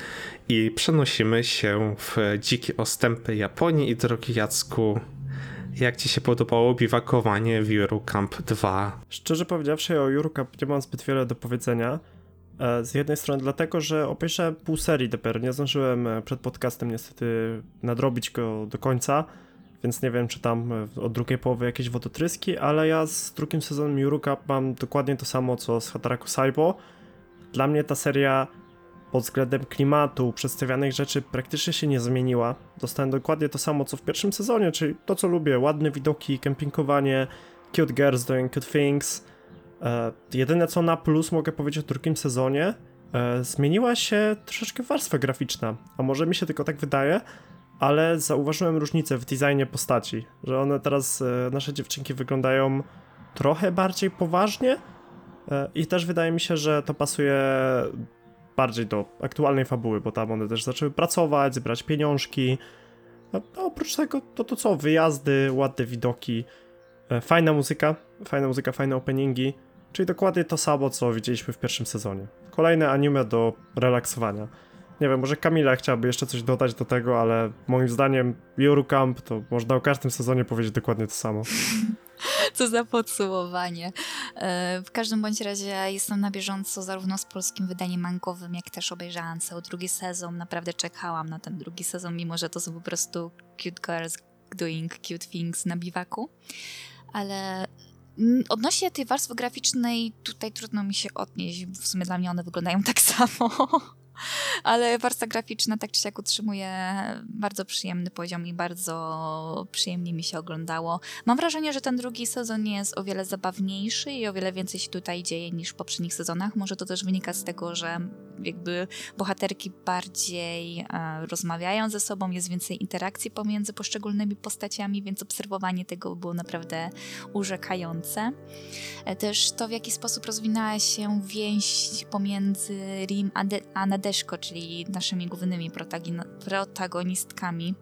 i przenosimy się w dzikie ostępy Japonii i drogi Jacku, jak ci się podobało biwakowanie w Euro Camp 2? Szczerze powiedziawszy, o Jurka nie mam zbyt wiele do powiedzenia. E, Z jednej strony dlatego, że obejrzałem pół serii dopiero, nie zdążyłem e, przed podcastem niestety nadrobić go do końca, więc nie wiem, czy tam e, od drugiej połowy jakieś wodotryski, ale ja z drugim sezonem Juruka mam dokładnie to samo, co z Hataraku Saibo. Dla mnie ta seria pod względem klimatu, przedstawianych rzeczy praktycznie się nie zmieniła. Dostałem dokładnie to samo, co w pierwszym sezonie, czyli to, co lubię, ładne widoki, kempingowanie, cute girls doing cute things. E, jedyne, co na plus mogę powiedzieć o drugim sezonie, e, zmieniła się troszeczkę warstwa graficzna, a może mi się tylko tak wydaje, ale zauważyłem różnicę w designie postaci, że one teraz, e, nasze dziewczynki wyglądają trochę bardziej poważnie e, i też wydaje mi się, że to pasuje bardziej do aktualnej fabuły, bo tam one też zaczęły pracować, zbierać pieniążki. No, no oprócz tego, to, to co, wyjazdy, ładne widoki, e, fajna muzyka, fajna muzyka, fajne openingi, czyli dokładnie to samo, co widzieliśmy w pierwszym sezonie. Kolejne anime do relaksowania. Nie wiem, może Kamila chciałaby jeszcze coś dodać do tego, ale moim zdaniem Camp to można o każdym sezonie powiedzieć dokładnie to samo. Co za podsumowanie. E, W każdym bądź razie jestem na bieżąco zarówno z polskim wydaniem mangowym, jak też obejrzałam cały drugi sezon. Naprawdę czekałam na ten drugi sezon, mimo że to są po prostu cute girls doing cute things na biwaku. Ale mm, odnośnie tej warstwy graficznej, tutaj trudno mi się odnieść. W sumie dla mnie one wyglądają tak samo. Ale warstwa graficzna tak czy siak utrzymuje bardzo przyjemny poziom i bardzo przyjemnie mi się oglądało. Mam wrażenie, że ten drugi sezon jest o wiele zabawniejszy i o wiele więcej się tutaj dzieje niż w poprzednich sezonach. Może to też wynika z tego, że jakby bohaterki bardziej e, rozmawiają ze sobą, jest więcej interakcji pomiędzy poszczególnymi postaciami, więc obserwowanie tego było naprawdę urzekające. E, Też to, w jaki sposób rozwinęła się więź pomiędzy Rim a, De- a Nadeszko, czyli naszymi głównymi protagonistkami.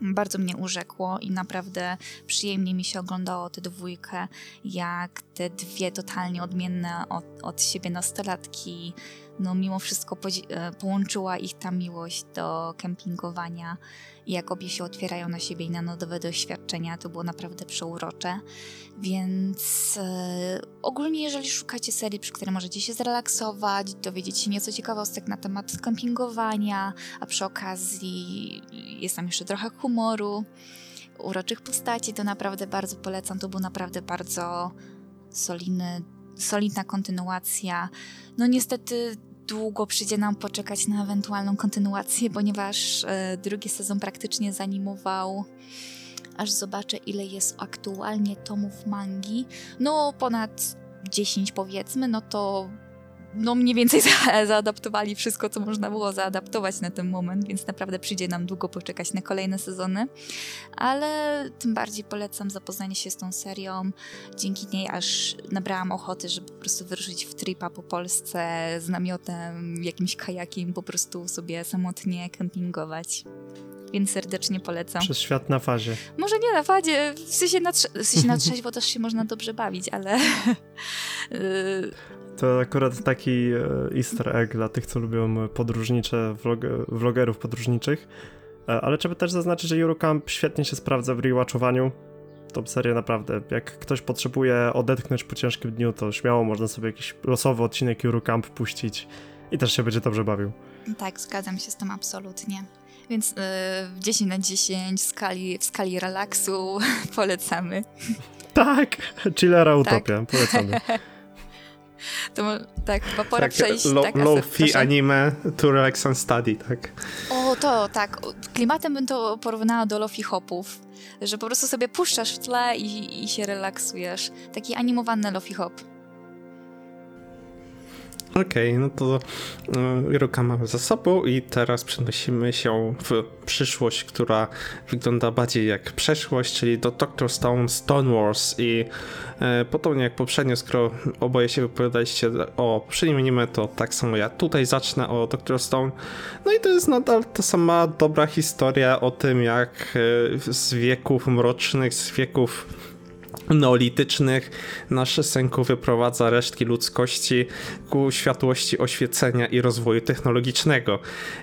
Bardzo mnie urzekło i naprawdę przyjemnie mi się oglądało tę dwójkę, jak te dwie totalnie odmienne od, od siebie nastolatki, no mimo wszystko e, połączyła ich ta miłość do kempingowania i jak obie się otwierają na siebie i na nowe doświadczenia, to było naprawdę przeurocze. Więc e, ogólnie, jeżeli szukacie serii, przy której możecie się zrelaksować, dowiedzieć się nieco ciekawostek na temat kempingowania, a przy okazji jest tam jeszcze trochę humoru, uroczych postaci, to naprawdę bardzo polecam. To był naprawdę bardzo solidny, solidna kontynuacja. No niestety długo przyjdzie nam poczekać na ewentualną kontynuację, ponieważ e, drugi sezon praktycznie zanimował aż zobaczę ile jest aktualnie tomów mangi. No ponad 10 powiedzmy, no to no mniej więcej za, zaadaptowali wszystko, co można było zaadaptować na ten moment, więc naprawdę przyjdzie nam długo poczekać na kolejne sezony. Ale tym bardziej polecam zapoznanie się z tą serią. Dzięki niej aż nabrałam ochoty, żeby po prostu wyruszyć w tripa po Polsce z namiotem, jakimś kajakiem, po prostu sobie samotnie kempingować. Więc serdecznie polecam. Przez świat na fazie. Może nie na fadzie, w sensie na, trze- w sensie na trzeźwo też się można dobrze bawić, ale... To akurat taki e, easter egg dla tych, co lubią podróżnicze, vlog vlogerów podróżniczych. E, Ale trzeba też zaznaczyć, że Eurocamp świetnie się sprawdza w rewatchowaniu. To seria naprawdę, jak ktoś potrzebuje odetchnąć po ciężkim dniu, to śmiało można sobie jakiś losowy odcinek Eurocamp puścić i też się będzie dobrze bawił. tak, zgadzam się z tym absolutnie. Więc yy, 10 na 10 w skali, w skali relaksu polecamy. Tak! Chillera Tak. Utopia, polecamy. To tak, chyba pora Tak, przejść. low, tak, Asaf, low fee proszę. anime to relax and study, tak? O, to tak. Klimatem bym to porównała do lofi hopów. Że po prostu sobie puszczasz w tle i, i się relaksujesz. Taki animowany lofi hop. Okej, no to y, Ruka mamy za sobą i teraz przenosimy się w przyszłość, która wygląda bardziej jak przeszłość, czyli do Doctor Stone Stone Wars i y, podobnie jak poprzednio, skoro oboje się wypowiadaliście o anime, to tak samo ja tutaj zacznę o Doctor Stone. No i to jest nadal ta sama dobra historia o tym, jak y, z wieków mrocznych, z wieków neolitycznych nasz Senku wyprowadza resztki ludzkości ku światłości oświecenia i rozwoju technologicznego.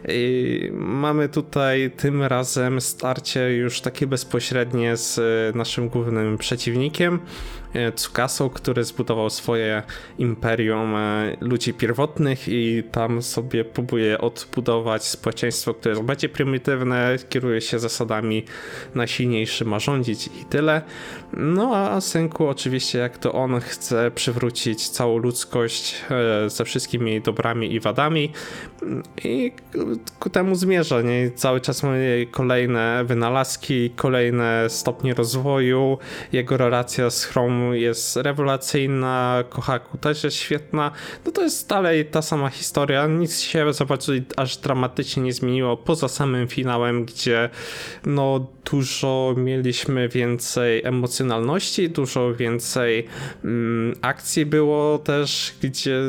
I mamy tutaj tym razem starcie już takie bezpośrednie z naszym głównym przeciwnikiem, e, Tsukasą, który zbudował swoje imperium e, ludzi pierwotnych i tam sobie próbuje odbudować społeczeństwo, które jest bardziej prymitywne, kieruje się zasadami najsilniejszy ma rządzić i tyle. No a Senku oczywiście jak to on chce przywrócić całą ludzkość e, ze wszystkimi jej dobrami i wadami i ku temu zmierza, nie? Cały czas mamy kolejne wynalazki, kolejne stopnie rozwoju, jego relacja z Chrome jest rewelacyjna, Kohaku też jest świetna, no to jest dalej ta sama historia, nic się za bardzo aż dramatycznie nie zmieniło, poza samym finałem, gdzie no dużo mieliśmy więcej emocjonalności, dużo więcej mm, akcji było też, gdzie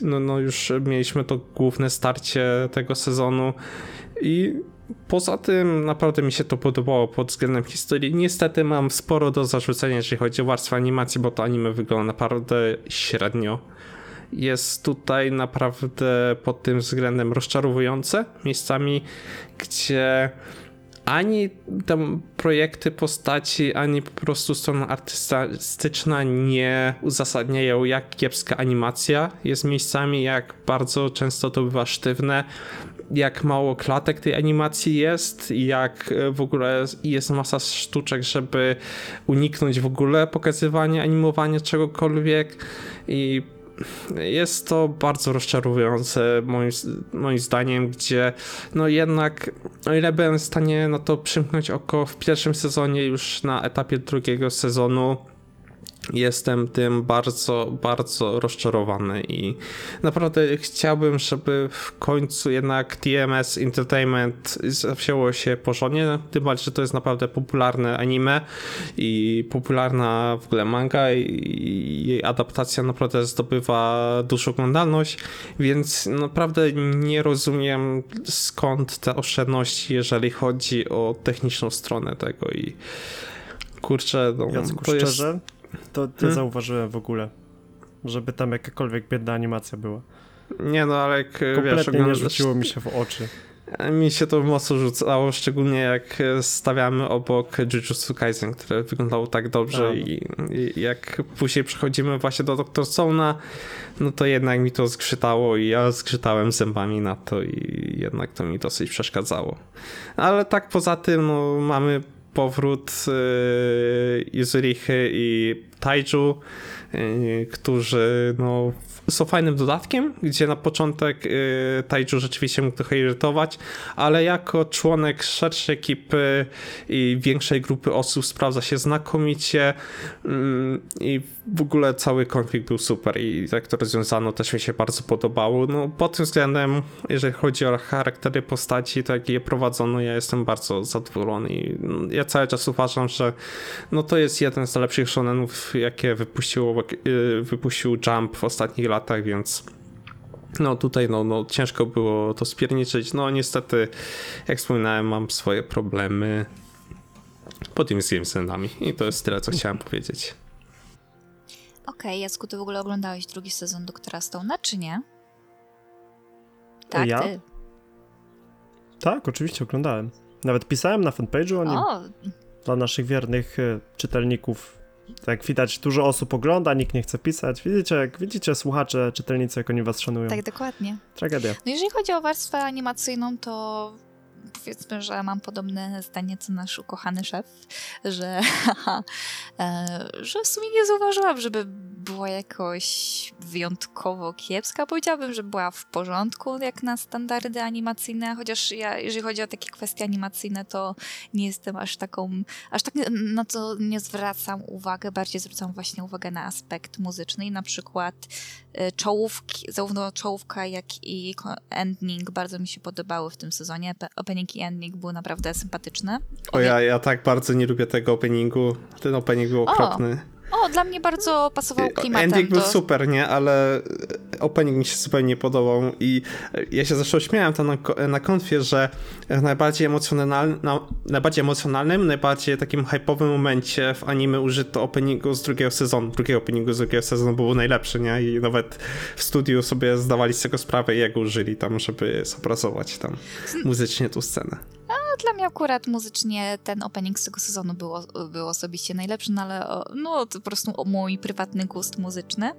no, no już mieliśmy to główne starcie tego sezonu i Poza tym naprawdę mi się to podobało pod względem historii. Niestety mam sporo do zarzucenia, jeżeli chodzi o warstwę animacji, bo to anime wygląda naprawdę średnio. Jest tutaj naprawdę pod tym względem rozczarowujące miejscami, gdzie ani tam projekty postaci, ani po prostu strona artystyczna nie uzasadniają, jak kiepska animacja jest miejscami, jak bardzo często to bywa sztywne, jak mało klatek tej animacji jest, jak w ogóle jest masa sztuczek, żeby uniknąć w ogóle pokazywania, animowania czegokolwiek. I jest to bardzo rozczarowujące moim, moim zdaniem, gdzie no jednak o ile byłem w stanie na to przymknąć oko w pierwszym sezonie już na etapie drugiego sezonu jestem tym bardzo, bardzo rozczarowany i naprawdę chciałbym, żeby w końcu jednak TMS Entertainment wzięło się porządnie, tym bardziej, że to jest naprawdę popularne anime i popularna w ogóle manga i jej adaptacja naprawdę zdobywa dużą oglądalność, więc naprawdę nie rozumiem skąd te oszczędności, jeżeli chodzi o techniczną stronę tego i kurczę, no, Jacku, to jest... to nie hmm? zauważyłem w ogóle, żeby tam jakakolwiek biedna animacja była. Nie no, ale jak Kompletnie wiesz, oglądasz... nie rzuciło mi się w oczy. Mi się to mocno rzucało, szczególnie jak stawiamy obok Jujutsu Kaisen, które wyglądało tak dobrze no. i, i, jak później przechodzimy właśnie do Dr. Stone'a, no to jednak mi to zgrzytało i ja zgrzytałem zębami na to i jednak to mi dosyć przeszkadzało. Ale tak poza tym, no mamy powrót yy, i Taiju, yy, którzy no, są fajnym dodatkiem, gdzie na początek yy, Taiju rzeczywiście mógł trochę irytować, ale jako członek szerszej ekipy i większej grupy osób sprawdza się znakomicie mm, i w ogóle cały konflikt był super i jak to rozwiązano też mi się bardzo podobało. No pod tym względem, jeżeli chodzi o charaktery postaci, to jak je prowadzono, ja jestem bardzo zadowolony i ja cały czas uważam, że no to jest jeden z lepszych shonenów, jakie wypuściło, y, wypuścił Jump w ostatnich latach, więc no tutaj no, no ciężko było to spierniczyć. No niestety, jak wspominałem, mam swoje problemy po tym z względami i to jest tyle, co chciałem powiedzieć. Okej, okay, Jacku, ty w ogóle oglądałeś drugi sezon Doktora Stone'a, czy nie? Tak, ja? ty. Tak, oczywiście oglądałem. Nawet pisałem na fanpage'u o nim. O. Dla naszych wiernych e, czytelników. Tak widać, dużo osób ogląda, nikt nie chce pisać. Widzicie, jak widzicie, słuchacze, czytelnicy, jak oni was szanują. Tak, dokładnie. Tragedia. No jeżeli chodzi o warstwę animacyjną, to powiedzmy, że mam podobne zdanie co nasz ukochany szef, że, e, że w sumie nie zauważyłam, żeby była jakoś wyjątkowo kiepska. Powiedziałabym, że była w porządku jak na standardy animacyjne, chociaż ja, jeżeli chodzi o takie kwestie animacyjne, to nie jestem aż taką, aż tak na to nie zwracam uwagę, bardziej zwracam właśnie uwagę na aspekt muzyczny i na przykład e, czołówki, zarówno czołówka, jak i ending bardzo mi się podobały w tym sezonie. Opening i ending były naprawdę sympatyczne. O ja, ja tak bardzo nie lubię tego openingu. Ten opening był okropny. O. O, dla mnie bardzo pasował klimatem. Ending był do... super, nie? Ale opening mi się zupełnie nie podobał i ja się zresztą śmiałem tam na, na konfie, że najbardziej, emocjonalny, najbardziej emocjonalnym, najbardziej takim hypowym momencie w anime użyto openingu z drugiego sezonu. Drugiego openingu z drugiego sezonu był najlepszy, nie? I nawet w studiu sobie zdawali z tego sprawę i jak użyli tam, żeby zobrazować tam muzycznie tą scenę. Dla mnie akurat muzycznie ten opening z tego sezonu był, był osobiście najlepszy, no ale no, to po prostu mój prywatny gust muzyczny.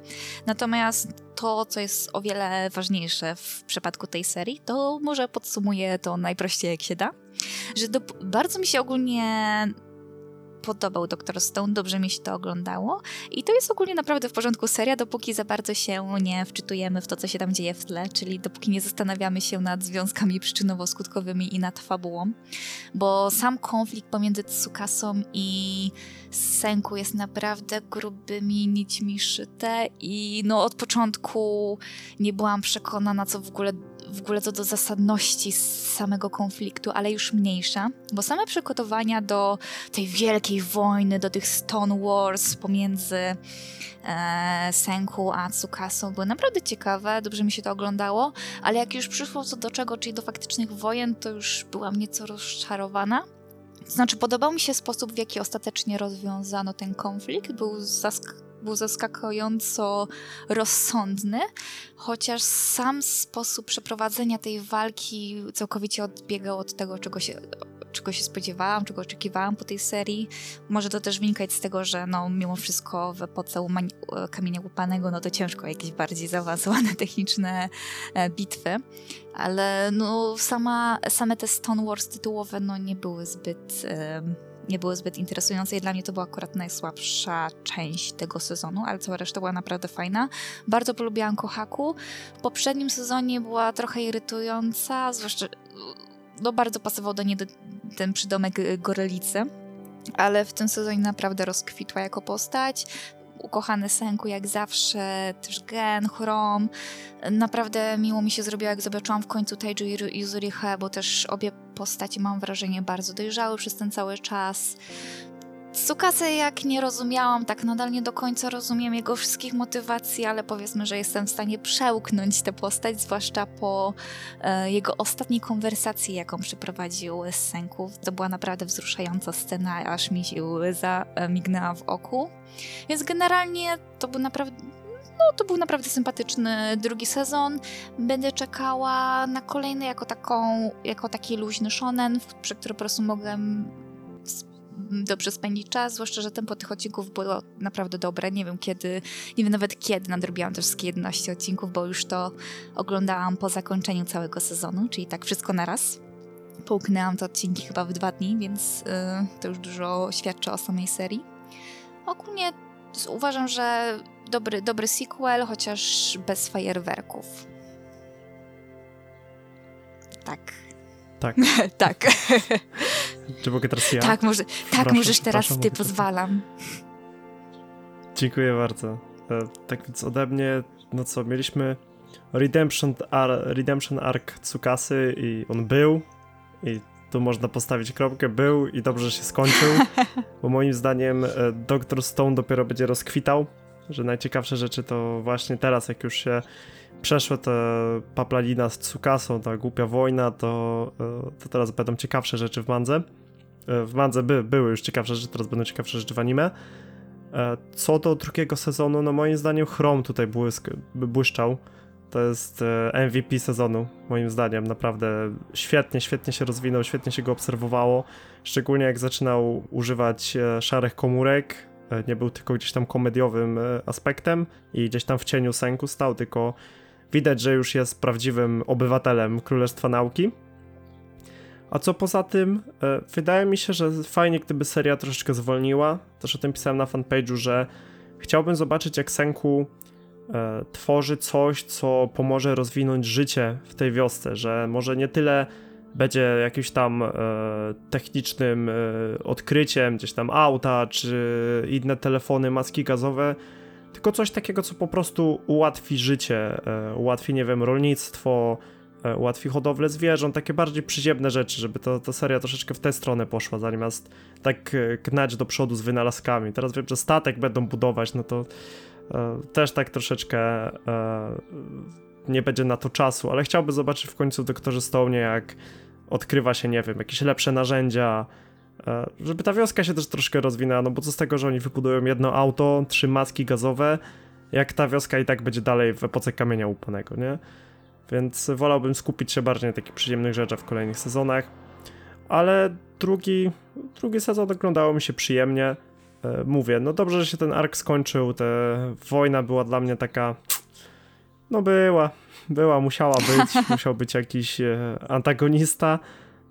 Natomiast to, co jest o wiele ważniejsze w przypadku tej serii, to może podsumuję to najprościej jak się da, że do, bardzo mi się ogólnie podobał Dr. Stone, dobrze mi się to oglądało i to jest ogólnie naprawdę w porządku seria, dopóki za bardzo się nie wczytujemy w to, co się tam dzieje w tle, czyli dopóki nie zastanawiamy się nad związkami przyczynowo-skutkowymi i nad fabułą, bo sam konflikt pomiędzy Tsukasą i Senku jest naprawdę grubymi nićmi szyte i no od początku nie byłam przekonana, co w ogóle w ogóle co do zasadności samego konfliktu, ale już mniejsza, bo same przygotowania do tej wielkiej wojny, do tych Stone Wars pomiędzy e, Senku a Tsukasą były naprawdę ciekawe, dobrze mi się to oglądało, ale jak już przyszło co do czego, czyli do faktycznych wojen, to już byłam nieco rozczarowana. Znaczy, podobał mi się sposób, w jaki ostatecznie rozwiązano ten konflikt. Był zask był zaskakująco rozsądny, chociaż sam sposób przeprowadzenia tej walki całkowicie odbiegał od tego, czego się, czego się spodziewałam, czego oczekiwałam po tej serii. Może to też wynikać z tego, że no, mimo wszystko w epoce kamienia łupanego, no to ciężko jakieś bardziej zaawansowane techniczne e, bitwy, ale no, sama, same te Stone Wars tytułowe no, nie były zbyt nie były zbyt interesujące i dla mnie to była akurat najsłabsza część tego sezonu, ale cała reszta była naprawdę fajna. Bardzo polubiłam Kohaku. W poprzednim sezonie była trochę irytująca, zwłaszcza no bardzo pasował do niej ten przydomek Gorelicy, ale w tym sezonie naprawdę rozkwitła jako postać ukochany Senku jak zawsze, też Gen, Chrom. Naprawdę miło mi się zrobiło, jak zobaczyłam w końcu Taiju i Yuzurihe, bo też obie postaci, mam wrażenie, bardzo dojrzały przez ten cały czas. Tsukasy jak nie rozumiałam, tak nadal nie do końca rozumiem jego wszystkich motywacji, ale powiedzmy, że jestem w stanie przełknąć tę postać, zwłaszcza po e, jego ostatniej konwersacji, jaką przeprowadził z Senków. To była naprawdę wzruszająca scena, aż mi się łza e, mignęła w oku. Więc generalnie to był naprawdę no, to był naprawdę sympatyczny drugi sezon. Będę czekała na kolejny jako, taką, jako taki luźny shonen, przy którym po prostu mogę dobrze spędzić czas, zwłaszcza, że tempo tych odcinków było naprawdę dobre. Nie wiem kiedy, nie wiem nawet kiedy nadrobiłam te wszystkie 11 odcinków, bo już to oglądałam po zakończeniu całego sezonu, czyli tak wszystko na raz. Połknęłam te odcinki chyba w dwa dni, więc yy, to już dużo świadczy o samej serii. Ogólnie uważam, że dobry, dobry sequel, chociaż bez fajerwerków. Tak. Tak. tak. Czy mogę teraz ja? Tak, może, tak możesz teraz ty, pozwalam. Dziękuję bardzo. E, tak więc ode mnie, no co, mieliśmy Redemption, Ar Redemption Arc Tsukasy i on był i tu można postawić kropkę, był i dobrze się skończył, bo moim zdaniem e, Dr. Stone dopiero będzie rozkwitał, że najciekawsze rzeczy to właśnie teraz, jak już się przeszła ta paplanina z Tsukasą, ta głupia wojna, to, e, to teraz będą ciekawsze rzeczy w mandze. E, w mandze by, były już ciekawsze rzeczy, teraz będą ciekawsze rzeczy w anime. Co do drugiego sezonu, no moim zdaniem Chrome tutaj błysk, błyszczał. To jest e, MVP sezonu, moim zdaniem. Naprawdę świetnie, świetnie się rozwinął, świetnie się go obserwowało. Szczególnie jak zaczynał używać e, szarych komórek. E, nie był tylko gdzieś tam komediowym aspektem i gdzieś tam w cieniu Senku stał, tylko widać, że już jest prawdziwym obywatelem Królestwa Nauki. A co poza tym, wydaje mi się, że fajnie, gdyby seria troszeczkę zwolniła. Też o tym pisałem na fanpage'u, że chciałbym zobaczyć, jak Senku e, tworzy coś, co pomoże rozwinąć życie w tej wiosce, że może nie tyle będzie jakimś tam e, technicznym e, odkryciem, gdzieś tam auta, czy inne telefony, maski gazowe, tylko coś takiego, co po prostu ułatwi życie, e, ułatwi, nie wiem, rolnictwo, e, ułatwi hodowlę zwierząt, takie bardziej przyziemne rzeczy, żeby to, ta seria troszeczkę w tę stronę poszła, zamiast tak e, gnać do przodu z wynalazkami. Teraz wiem, że statek będą budować, no to też tak troszeczkę nie będzie na to czasu, ale chciałbym zobaczyć w końcu Doktorze Stone, jak odkrywa się, nie wiem, jakieś lepsze narzędzia, żeby ta wioska się też troszkę rozwinęła, no bo co z tego, że oni wybudują jedno auto, trzy maski gazowe, jak ta wioska i tak będzie dalej w epoce kamienia łupanego, nie? Więc wolałbym skupić się bardziej na takich przyziemnych rzeczach w kolejnych sezonach. Ale drugi, drugi sezon oglądało mi się przyjemnie. E, mówię, no dobrze, że się ten ark skończył. Ta wojna była dla mnie taka. No była, była, musiała być. musiał być jakiś e, antagonista,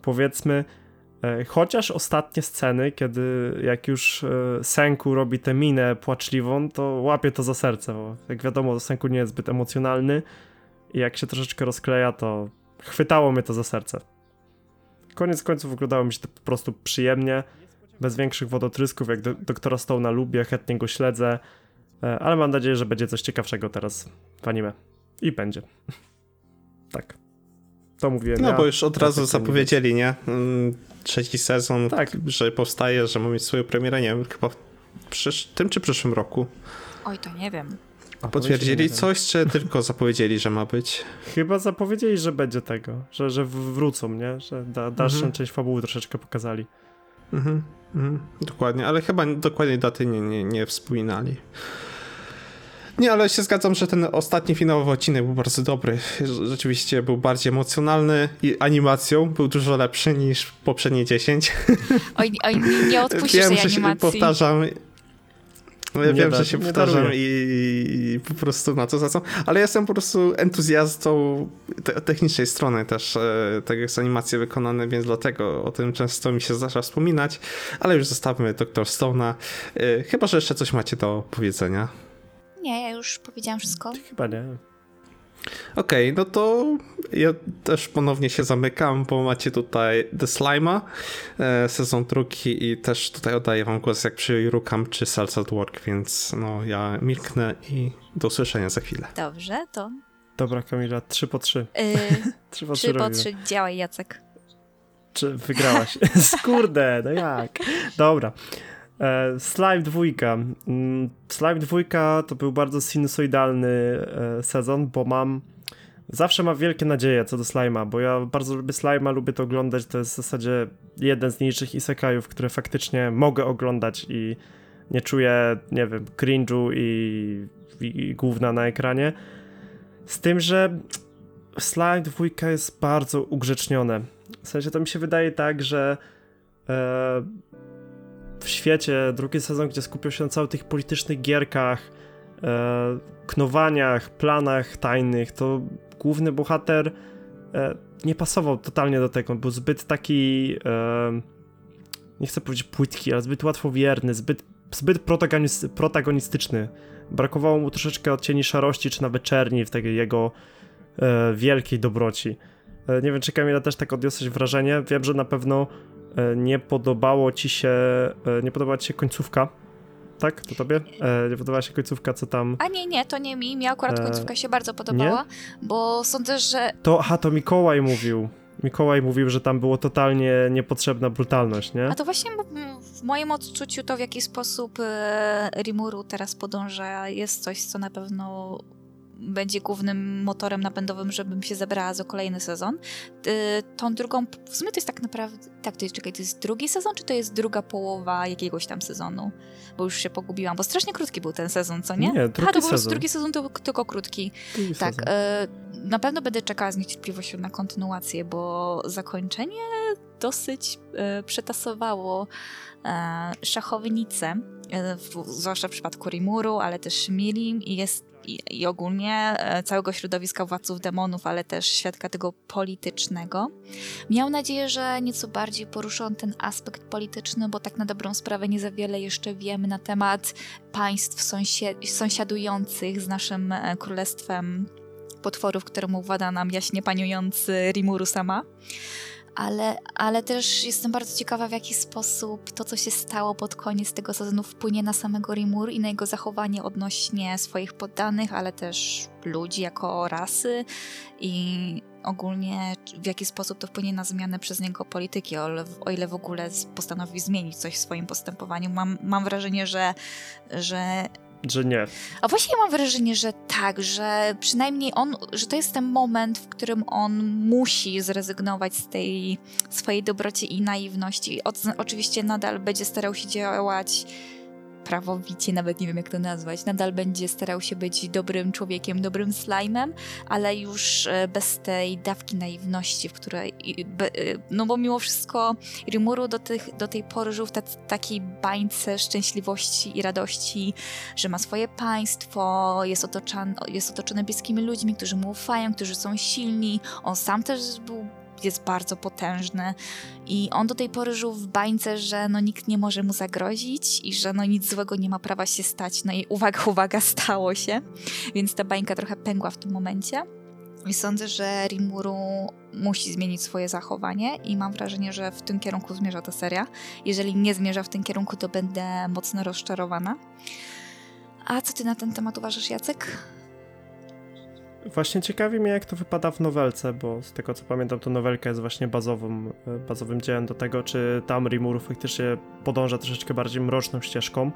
powiedzmy. E, chociaż ostatnie sceny, kiedy jak już e, Senku robi tę minę płaczliwą, to łapie to za serce, bo jak wiadomo, Senku nie jest zbyt emocjonalny i jak się troszeczkę rozkleja, to chwytało mnie to za serce. Koniec końców wyglądało mi się to po prostu przyjemnie, bez większych wodotrysków, jak do, doktora Stone'a lubię, chętnie go śledzę, e, ale mam nadzieję, że będzie coś ciekawszego teraz w anime. I będzie. tak. To mówiłem No ja. bo już od razu Tak, zapowiedzieli, nie? Mm, Trzeci sezon, Tak. że powstaje, że ma mieć swoją premierę, nie wiem, chyba w przysz... tym czy przyszłym roku. Oj, to nie wiem. A, Potwierdzili coś, czy tylko zapowiedzieli, że ma być? Chyba zapowiedzieli, że będzie tego, że, że wrócą, nie? Że da, dalszą Mhm. część fabuły troszeczkę pokazali. Mhm, mhm, dokładnie, ale chyba dokładnie daty nie, nie, nie wspominali. Nie, ale się zgadzam, że ten ostatni finałowy odcinek był bardzo dobry. Rzeczywiście był bardziej emocjonalny i animacją był dużo lepszy niż poprzednie 10. Oj, oj nie- odpuścisz Wiem, tej że się animacji. powtarzam. Ja Nie wiem, da- że się powtarzam i, i po prostu na to zwracam, ale jestem po prostu entuzjastą te, technicznej strony też, e, tak jak są animacje wykonane, więc dlatego o tym często mi się zdarza wspominać, ale już zostawmy Dr. Stone'a. E, chyba, że jeszcze coś macie do powiedzenia. Nie, ja już powiedziałam wszystko. Chyba nie. Okej, no to ja też ponownie się zamykam, bo macie tutaj The Slime'a, e, sezon drugi i też tutaj oddaję wam głos jak przy Rukam czy Salsa at Work, więc no ja milknę i do usłyszenia za chwilę. Dobrze, to Dobra, Kamila, 3 po 3. yy, 3 po 3 trzy po robimy. trzy, działaj Jacek. Czy wygrałaś? Skurde, no jak? Dobra. E, Slime 2. Mm, Slime 2 to był bardzo sinusoidalny e, sezon, bo mam. Zawsze mam wielkie nadzieje co do Slime'a, bo ja bardzo lubię Slime'a, lubię to oglądać. To jest w zasadzie jeden z niższych isekajów, które faktycznie mogę oglądać i nie czuję, nie wiem, cringe'u i, i, i gówna na ekranie. Z tym, że Slime 2 jest bardzo ugrzecznione. W sensie to mi się wydaje tak, że e, w świecie drugi sezon, gdzie skupiał się na całych tych politycznych gierkach, e, knowaniach, planach tajnych, to główny bohater e, nie pasował totalnie do tego. On był zbyt taki, e, nie chcę powiedzieć płytki, ale zbyt łatwowierny, zbyt, zbyt protagonis- protagonistyczny. Brakowało mu troszeczkę odcieni szarości, czy nawet czerni w tej jego e, wielkiej dobroci. E, Nie wiem, czy Kamila też tak odniosłeś wrażenie. Wiem, że na pewno nie podobało ci się, e, nie podobała ci się końcówka. Tak? To tobie? E, Nie podobała się końcówka, co tam... A nie, nie, to nie mi. Mi akurat E, końcówka się bardzo podobała, bo sądzę, że To, aha, to Mikołaj mówił. Mikołaj mówił, że tam było totalnie niepotrzebna brutalność, nie? A to właśnie w moim odczuciu to, w jaki sposób e, Rimuru teraz podąża, jest coś, co na pewno będzie głównym motorem napędowym, żebym się zebrała za kolejny sezon. Tą drugą, w sumie to jest tak naprawdę, tak, to jest, czekaj, to jest drugi sezon, czy to jest druga połowa jakiegoś tam sezonu? Bo już się pogubiłam, bo strasznie krótki był ten sezon, co nie? Nie, A, drugi to po prostu drugi sezon to tylko krótki. Drugi Tak, sezon. e, na pewno będę czekała z niecierpliwością na kontynuację, bo zakończenie dosyć e, przetasowało e, szachownicę, w, zwłaszcza w przypadku Rimuru, ale też Milim i jest i, i ogólnie e, całego środowiska władców demonów, ale też świadka tego politycznego. Miał nadzieję, że nieco bardziej poruszą ten aspekt polityczny, bo tak na dobrą sprawę nie za wiele jeszcze wiemy na temat państw sąsiadujących z naszym e, królestwem potworów, któremu włada nam jaśnie paniujący Rimuru sama. Ale, ale też jestem bardzo ciekawa, w jaki sposób to, co się stało pod koniec tego sezonu, wpłynie na samego Rimuru i na jego zachowanie odnośnie swoich poddanych, ale też ludzi jako rasy i ogólnie w jaki sposób to wpłynie na zmianę przez niego polityki, o o ile w ogóle postanowi zmienić coś w swoim postępowaniu. Mam, mam wrażenie, że, że Że nie. a właśnie mam wrażenie, że tak, że przynajmniej on, że to jest ten moment, w którym on musi zrezygnować z tej swojej dobroci i naiwności. O, oczywiście nadal będzie starał się działać prawowicie, nawet nie wiem jak to nazwać, nadal będzie starał się być dobrym człowiekiem, dobrym slajmem, ale już e, bez tej dawki naiwności, w której, e, no bo mimo wszystko Rimuru do, tych, do tej pory żył w ta, takiej bańce szczęśliwości i radości, że ma swoje państwo, jest otoczony, jest otoczony bliskimi ludźmi, którzy mu ufają, którzy są silni. On sam też był, jest bardzo potężny i on do tej pory żył w bańce, że no nikt nie może mu zagrozić i że no nic złego nie ma prawa się stać. No i uwaga, uwaga, stało się, więc ta bańka trochę pęgła w tym momencie. I sądzę, że Rimuru musi zmienić swoje zachowanie i mam wrażenie, że w tym kierunku zmierza ta seria. Jeżeli nie zmierza w tym kierunku, to będę mocno rozczarowana. A co ty na ten temat uważasz, Jacek? Właśnie ciekawi mnie, jak to wypada w nowelce, bo z tego co pamiętam, to nowelka jest właśnie bazową, e, bazowym dziełem do tego, czy tam Rimuru faktycznie podąża troszeczkę bardziej mroczną ścieżką.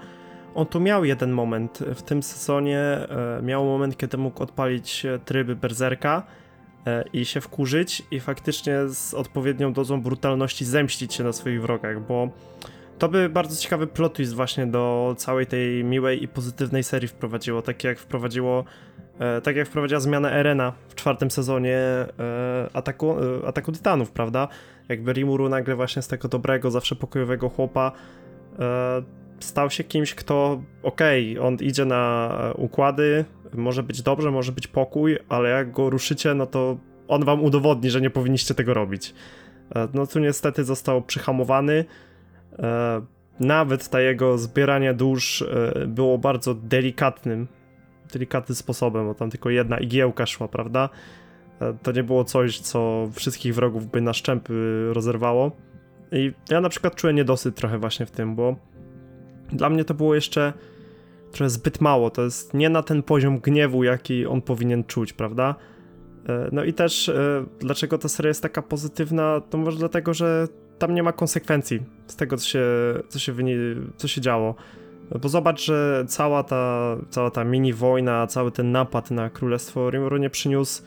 On tu miał jeden moment w tym sezonie, e, miał moment, kiedy mógł odpalić tryby berserka e, i się wkurzyć i faktycznie z odpowiednią dozą brutalności zemścić się na swoich wrogach, bo to by bardzo ciekawy plot twist właśnie do całej tej miłej i pozytywnej serii wprowadziło, tak jak wprowadziło E, tak jak wprowadziła zmianę Erena w czwartym sezonie e, ataku, e, ataku Tytanów, prawda? Jakby Rimuru nagle właśnie z tego dobrego, zawsze pokojowego chłopa stał się kimś, kto okej, on idzie na układy, może być dobrze, może być pokój, ale jak go ruszycie, no to on wam udowodni, że nie powinniście tego robić. No tu niestety został przyhamowany. E, nawet ta jego zbieranie dusz e, było bardzo delikatnym delikatnym sposobem, bo tam tylko jedna igiełka szła, prawda? E, To nie było coś, co wszystkich wrogów by na szczępy rozerwało. I ja na przykład czułem niedosyt trochę właśnie w tym, bo dla mnie to było jeszcze trochę zbyt mało. To jest nie na ten poziom gniewu, jaki on powinien czuć, prawda? No i też dlaczego ta seria jest taka pozytywna, to może dlatego, że tam nie ma konsekwencji z tego, co się, co się, co się działo. Bo zobacz, że cała ta, cała ta mini wojna, cały ten napad na królestwo Rimuru nie przyniósł,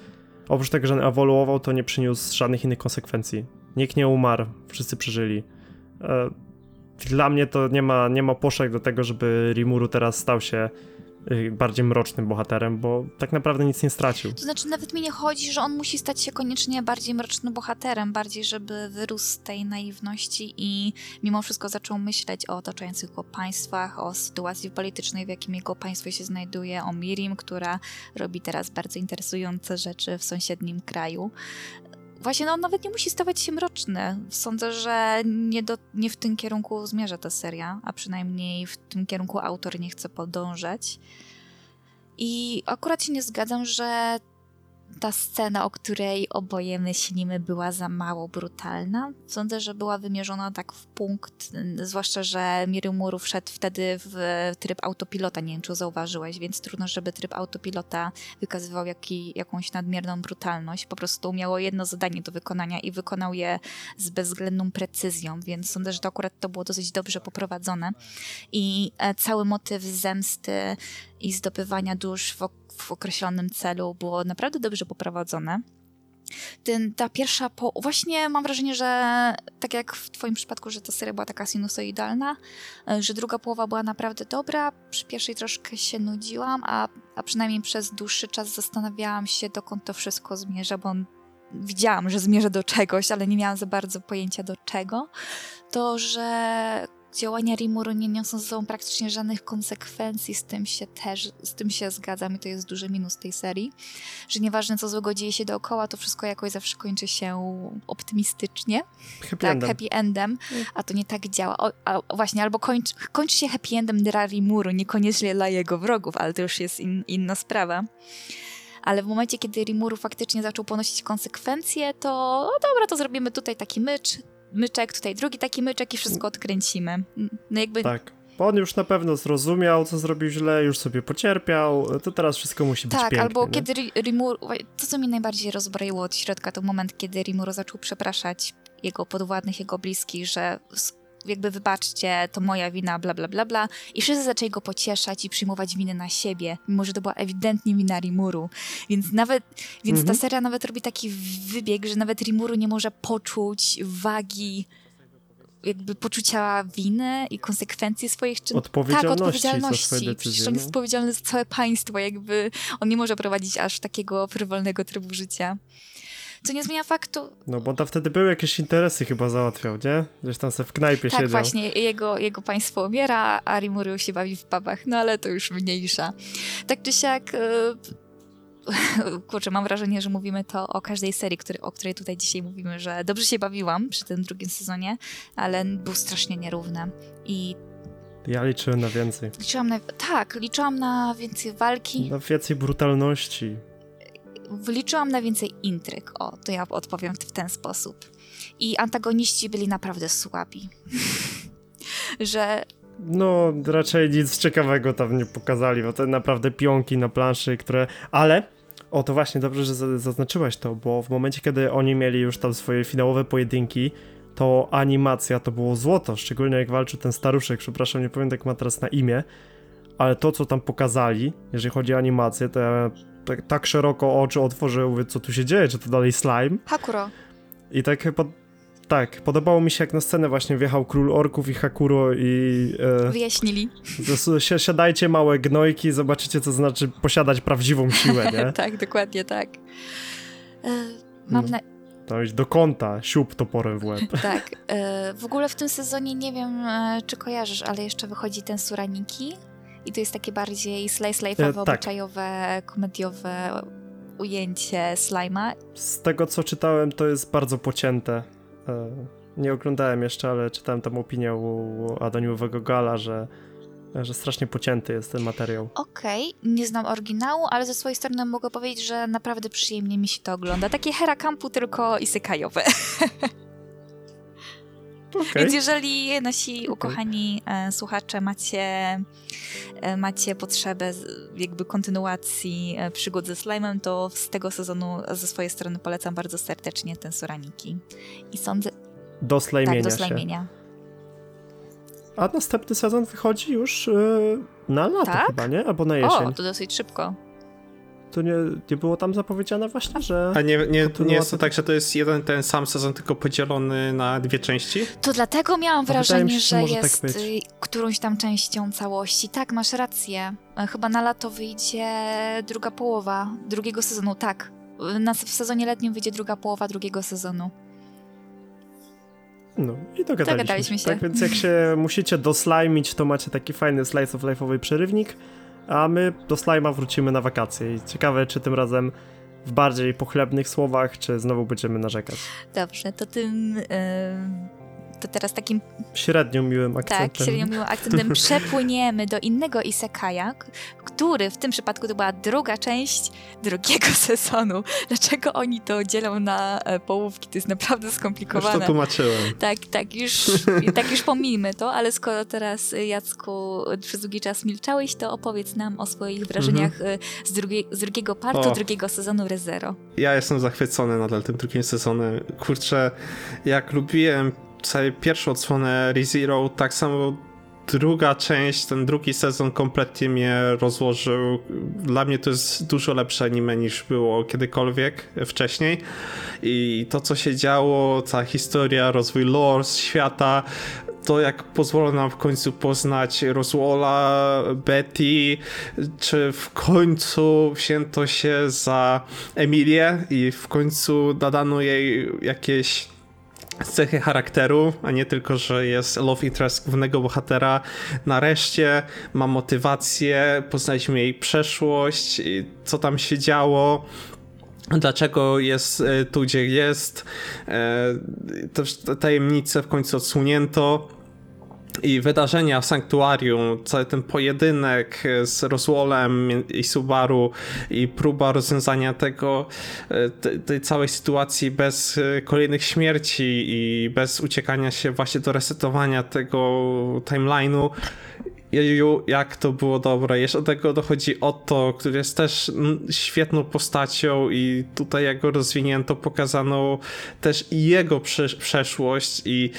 oprócz tego, że ewoluował, to nie przyniósł żadnych innych konsekwencji. Nikt nie umarł, wszyscy przeżyli. E, Dla mnie to nie ma, nie ma poszlak do tego, żeby Rimuru teraz stał się bardziej mrocznym bohaterem, bo tak naprawdę nic nie stracił. To znaczy, nawet mi nie chodzi, że on musi stać się koniecznie bardziej mrocznym bohaterem, bardziej, żeby wyrósł z tej naiwności i mimo wszystko zaczął myśleć o otaczających go państwach, o sytuacji politycznej, w jakim jego państwo się znajduje, o Mirim, która robi teraz bardzo interesujące rzeczy w sąsiednim kraju. Właśnie, no on nawet nie musi stawać się mroczny. Sądzę, że nie, do, nie w tym kierunku zmierza ta seria, a przynajmniej w tym kierunku autor nie chce podążać. I akurat się nie zgadzam, że ta scena, o której oboje myślimy, była za mało brutalna. Sądzę, że była wymierzona tak w punkt, y, zwłaszcza, że Mirumuru wszedł wtedy w tryb autopilota, nie wiem czy zauważyłeś, więc trudno, żeby tryb autopilota wykazywał jaki, jakąś nadmierną brutalność. Po prostu miało jedno zadanie do wykonania i wykonał je z bezwzględną precyzją, więc sądzę, że to akurat to było dosyć dobrze poprowadzone. I e, cały motyw zemsty i zdobywania dusz w, w określonym celu było naprawdę dobrze poprowadzone. Ten, ta pierwsza, po... właśnie mam wrażenie, że tak jak w twoim przypadku, że ta seria była taka sinusoidalna, e, że druga połowa była naprawdę dobra, przy pierwszej troszkę się nudziłam, a, a przynajmniej przez dłuższy czas zastanawiałam się, dokąd to wszystko zmierza, bo widziałam, że zmierza do czegoś, ale nie miałam za bardzo pojęcia do czego. To, że działania Rimuru nie niosą ze sobą praktycznie żadnych konsekwencji, z tym się też, z tym się zgadzam i to jest duży minus tej serii, że nieważne co złego dzieje się dookoła, to wszystko jakoś zawsze kończy się optymistycznie, Happy tak, endem. happy endem, a to nie tak działa. O, a właśnie, albo kończy, kończy się happy endem dla Rimuru, niekoniecznie dla jego wrogów, ale to już jest in, inna sprawa. Ale w momencie, kiedy Rimuru faktycznie zaczął ponosić konsekwencje, to no dobra, to zrobimy tutaj taki mycz, myczek, tutaj drugi taki myczek i wszystko odkręcimy. No jakby Tak. Bo on już na pewno zrozumiał, co zrobił źle, już sobie pocierpiał, to teraz wszystko musi być Tak, pięknie. albo nie? kiedy Ri- Rimuru... To, co mnie najbardziej rozbroiło od środka, to moment, kiedy Rimuru zaczął przepraszać jego podwładnych, jego bliskich, że jakby wybaczcie, to moja wina, bla, bla, bla, bla. I wszyscy zaczęli go pocieszać i przyjmować winę na siebie, mimo że to była ewidentnie wina Rimuru. Więc nawet, więc Mhm. ta seria nawet robi taki wybieg, że nawet Rimuru nie może poczuć wagi jakby poczucia winy i konsekwencji swoich czynów. Odpowiedzialności tak, odpowiedzialności. za swoje Przecież decyzje. on no. jest odpowiedzialny za całe państwo, jakby on nie może prowadzić aż takiego frywolnego trybu życia. Co nie zmienia faktu, No bo tam wtedy były jakieś interesy chyba załatwiał, nie? Gdzieś tam se w knajpie tak siedział. właśnie, jego, jego państwo umiera, a Rimuru się bawi w pubach, no ale to już mniejsza. Tak czy siak, e, kurczę, mam wrażenie, że mówimy to o każdej serii, który, o której tutaj dzisiaj mówimy, że dobrze się bawiłam przy tym drugim sezonie, ale był strasznie nierówny. I Ja liczyłem na więcej. liczyłam na, tak, liczyłam na więcej walki, Na więcej brutalności. Liczyłam na więcej intryg, o, to ja odpowiem w ten sposób. I antagoniści byli naprawdę słabi. że No, raczej nic ciekawego tam nie pokazali, bo to naprawdę pionki na planszy, które... Ale, o to właśnie, dobrze, że za- zaznaczyłaś to, bo w momencie, kiedy oni mieli już tam swoje finałowe pojedynki, to animacja to było złoto, szczególnie jak walczył ten staruszek, przepraszam, nie pamiętam jak ma teraz na imię, ale to, co tam pokazali, jeżeli chodzi o animację, to ja tak, tak szeroko oczy otworzyłem, mówię, co tu się dzieje, czy to dalej slime? Hakuro, I tak, pod, tak, podobało mi się, jak na scenę właśnie wjechał król orków i Hakuro i... E, wyjaśnili. Si- Siadajcie małe gnojki, zobaczycie co znaczy posiadać prawdziwą siłę, nie? tak, dokładnie tak. E, mam No. na... To iść do kąta, siup toporem w łeb. Tak. E, w ogóle w tym sezonie nie wiem, e, czy kojarzysz, ale jeszcze wychodzi ten Suraniki. I to jest takie bardziej slice life'owe, E, tak. obyczajowe, komediowe ujęcie slima. Z tego co czytałem, to jest bardzo pocięte. E, Nie oglądałem jeszcze, ale czytałem tam opinię u Adoniowego Gala, że, że strasznie pocięty jest ten materiał. Okej, nie znam oryginału, ale ze swojej strony mogę powiedzieć, że naprawdę przyjemnie mi się to ogląda. Takie Hera Campu, tylko isekajowe. Okej. Więc jeżeli nasi ukochani e, słuchacze macie, e, macie potrzebę jakby kontynuacji e, przygód ze slime'em, to z tego sezonu ze swojej strony polecam bardzo serdecznie ten Soraniki. I sądzę, Do tak, slajmienia do się. slajmienia. A następny sezon wychodzi już na lato Tak? chyba, nie? Albo na jesień. O, to dosyć szybko. To nie, nie było tam zapowiedziane właśnie, że... A nie, nie, nie jest to tak, że to jest jeden ten sam sezon, tylko podzielony na dwie części? To dlatego miałam wrażenie, się, że że tak jest y, którąś tam częścią całości. Tak, masz rację. E, Chyba na lato wyjdzie druga połowa drugiego sezonu, tak. Na, w sezonie letnim wyjdzie druga połowa drugiego sezonu. No i dogadaliśmy, Dogadaliśmy się. Tak więc jak się musicie doslajmić, to macie taki fajny slice of life'owy przerywnik, a my do slajma wrócimy na wakacje. I ciekawe, czy tym razem w bardziej pochlebnych słowach, czy znowu będziemy narzekać. Dobrze, to tym. y, to teraz takim Średnio miłym akcentem. tak, średnio miłym akcentem przepłyniemy do innego isekaja, który w tym przypadku to była druga część drugiego sezonu. Dlaczego oni to dzielą na e, połówki? To jest naprawdę Już to skomplikowane. tłumaczyłem. Tak, tak już, tak już pomijmy to, ale skoro teraz y, Jacku przez długi czas milczałeś, to opowiedz nam o swoich wrażeniach y, z, drugie, z drugiego partu, O. drugiego sezonu ReZero. Ja jestem zachwycony nadal tym drugim sezonem. Kurczę, jak lubiłem całą pierwszą odsłonę ReZero, tak samo druga część, ten drugi sezon kompletnie mnie rozłożył. Dla mnie to jest dużo lepsze anime niż było kiedykolwiek wcześniej. I to, co się działo, ta historia, rozwój lore, świata, to jak pozwolono nam w końcu poznać Roswalla, Betty, czy w końcu wzięto się za Emilię i w końcu nadano jej jakieś cechy charakteru, a nie tylko, że jest love interest głównego bohatera. Nareszcie ma motywację, poznaliśmy jej przeszłość, co tam się działo. Dlaczego jest e, tu, gdzie jest? E, Też te tajemnice w końcu odsunięto. I wydarzenia w sanktuarium, cały ten pojedynek z Roswellem i Subaru i próba rozwiązania tego, e, te- tej całej sytuacji bez e, kolejnych śmierci i bez uciekania się właśnie do resetowania tego timeline'u Jeju, jak to było dobre. Jeszcze do tego dochodzi Otto, który jest też mm, świetną postacią i tutaj jak go rozwinięto, pokazano też jego przesz- przeszłość i,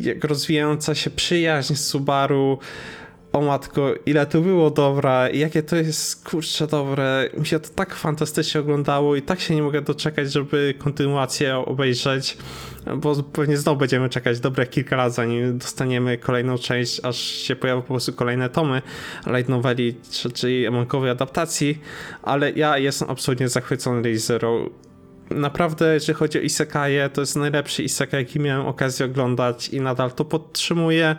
jego rozwijająca się przyjaźń z Subaru. O matko, ile to było dobre, i jakie to jest kurczę dobre. Mi się to tak fantastycznie oglądało i tak się nie mogę doczekać, żeby kontynuację obejrzeć, bo pewnie znowu będziemy czekać dobre kilka lat, zanim dostaniemy kolejną część, aż się pojawią po prostu kolejne tomy light noveli, czy- czyli mankowej adaptacji, ale ja jestem absolutnie zachwycony Zero. Naprawdę, jeżeli chodzi o Isekaje, to jest najlepszy Isekai, jaki miałem okazję oglądać i nadal to podtrzymuję.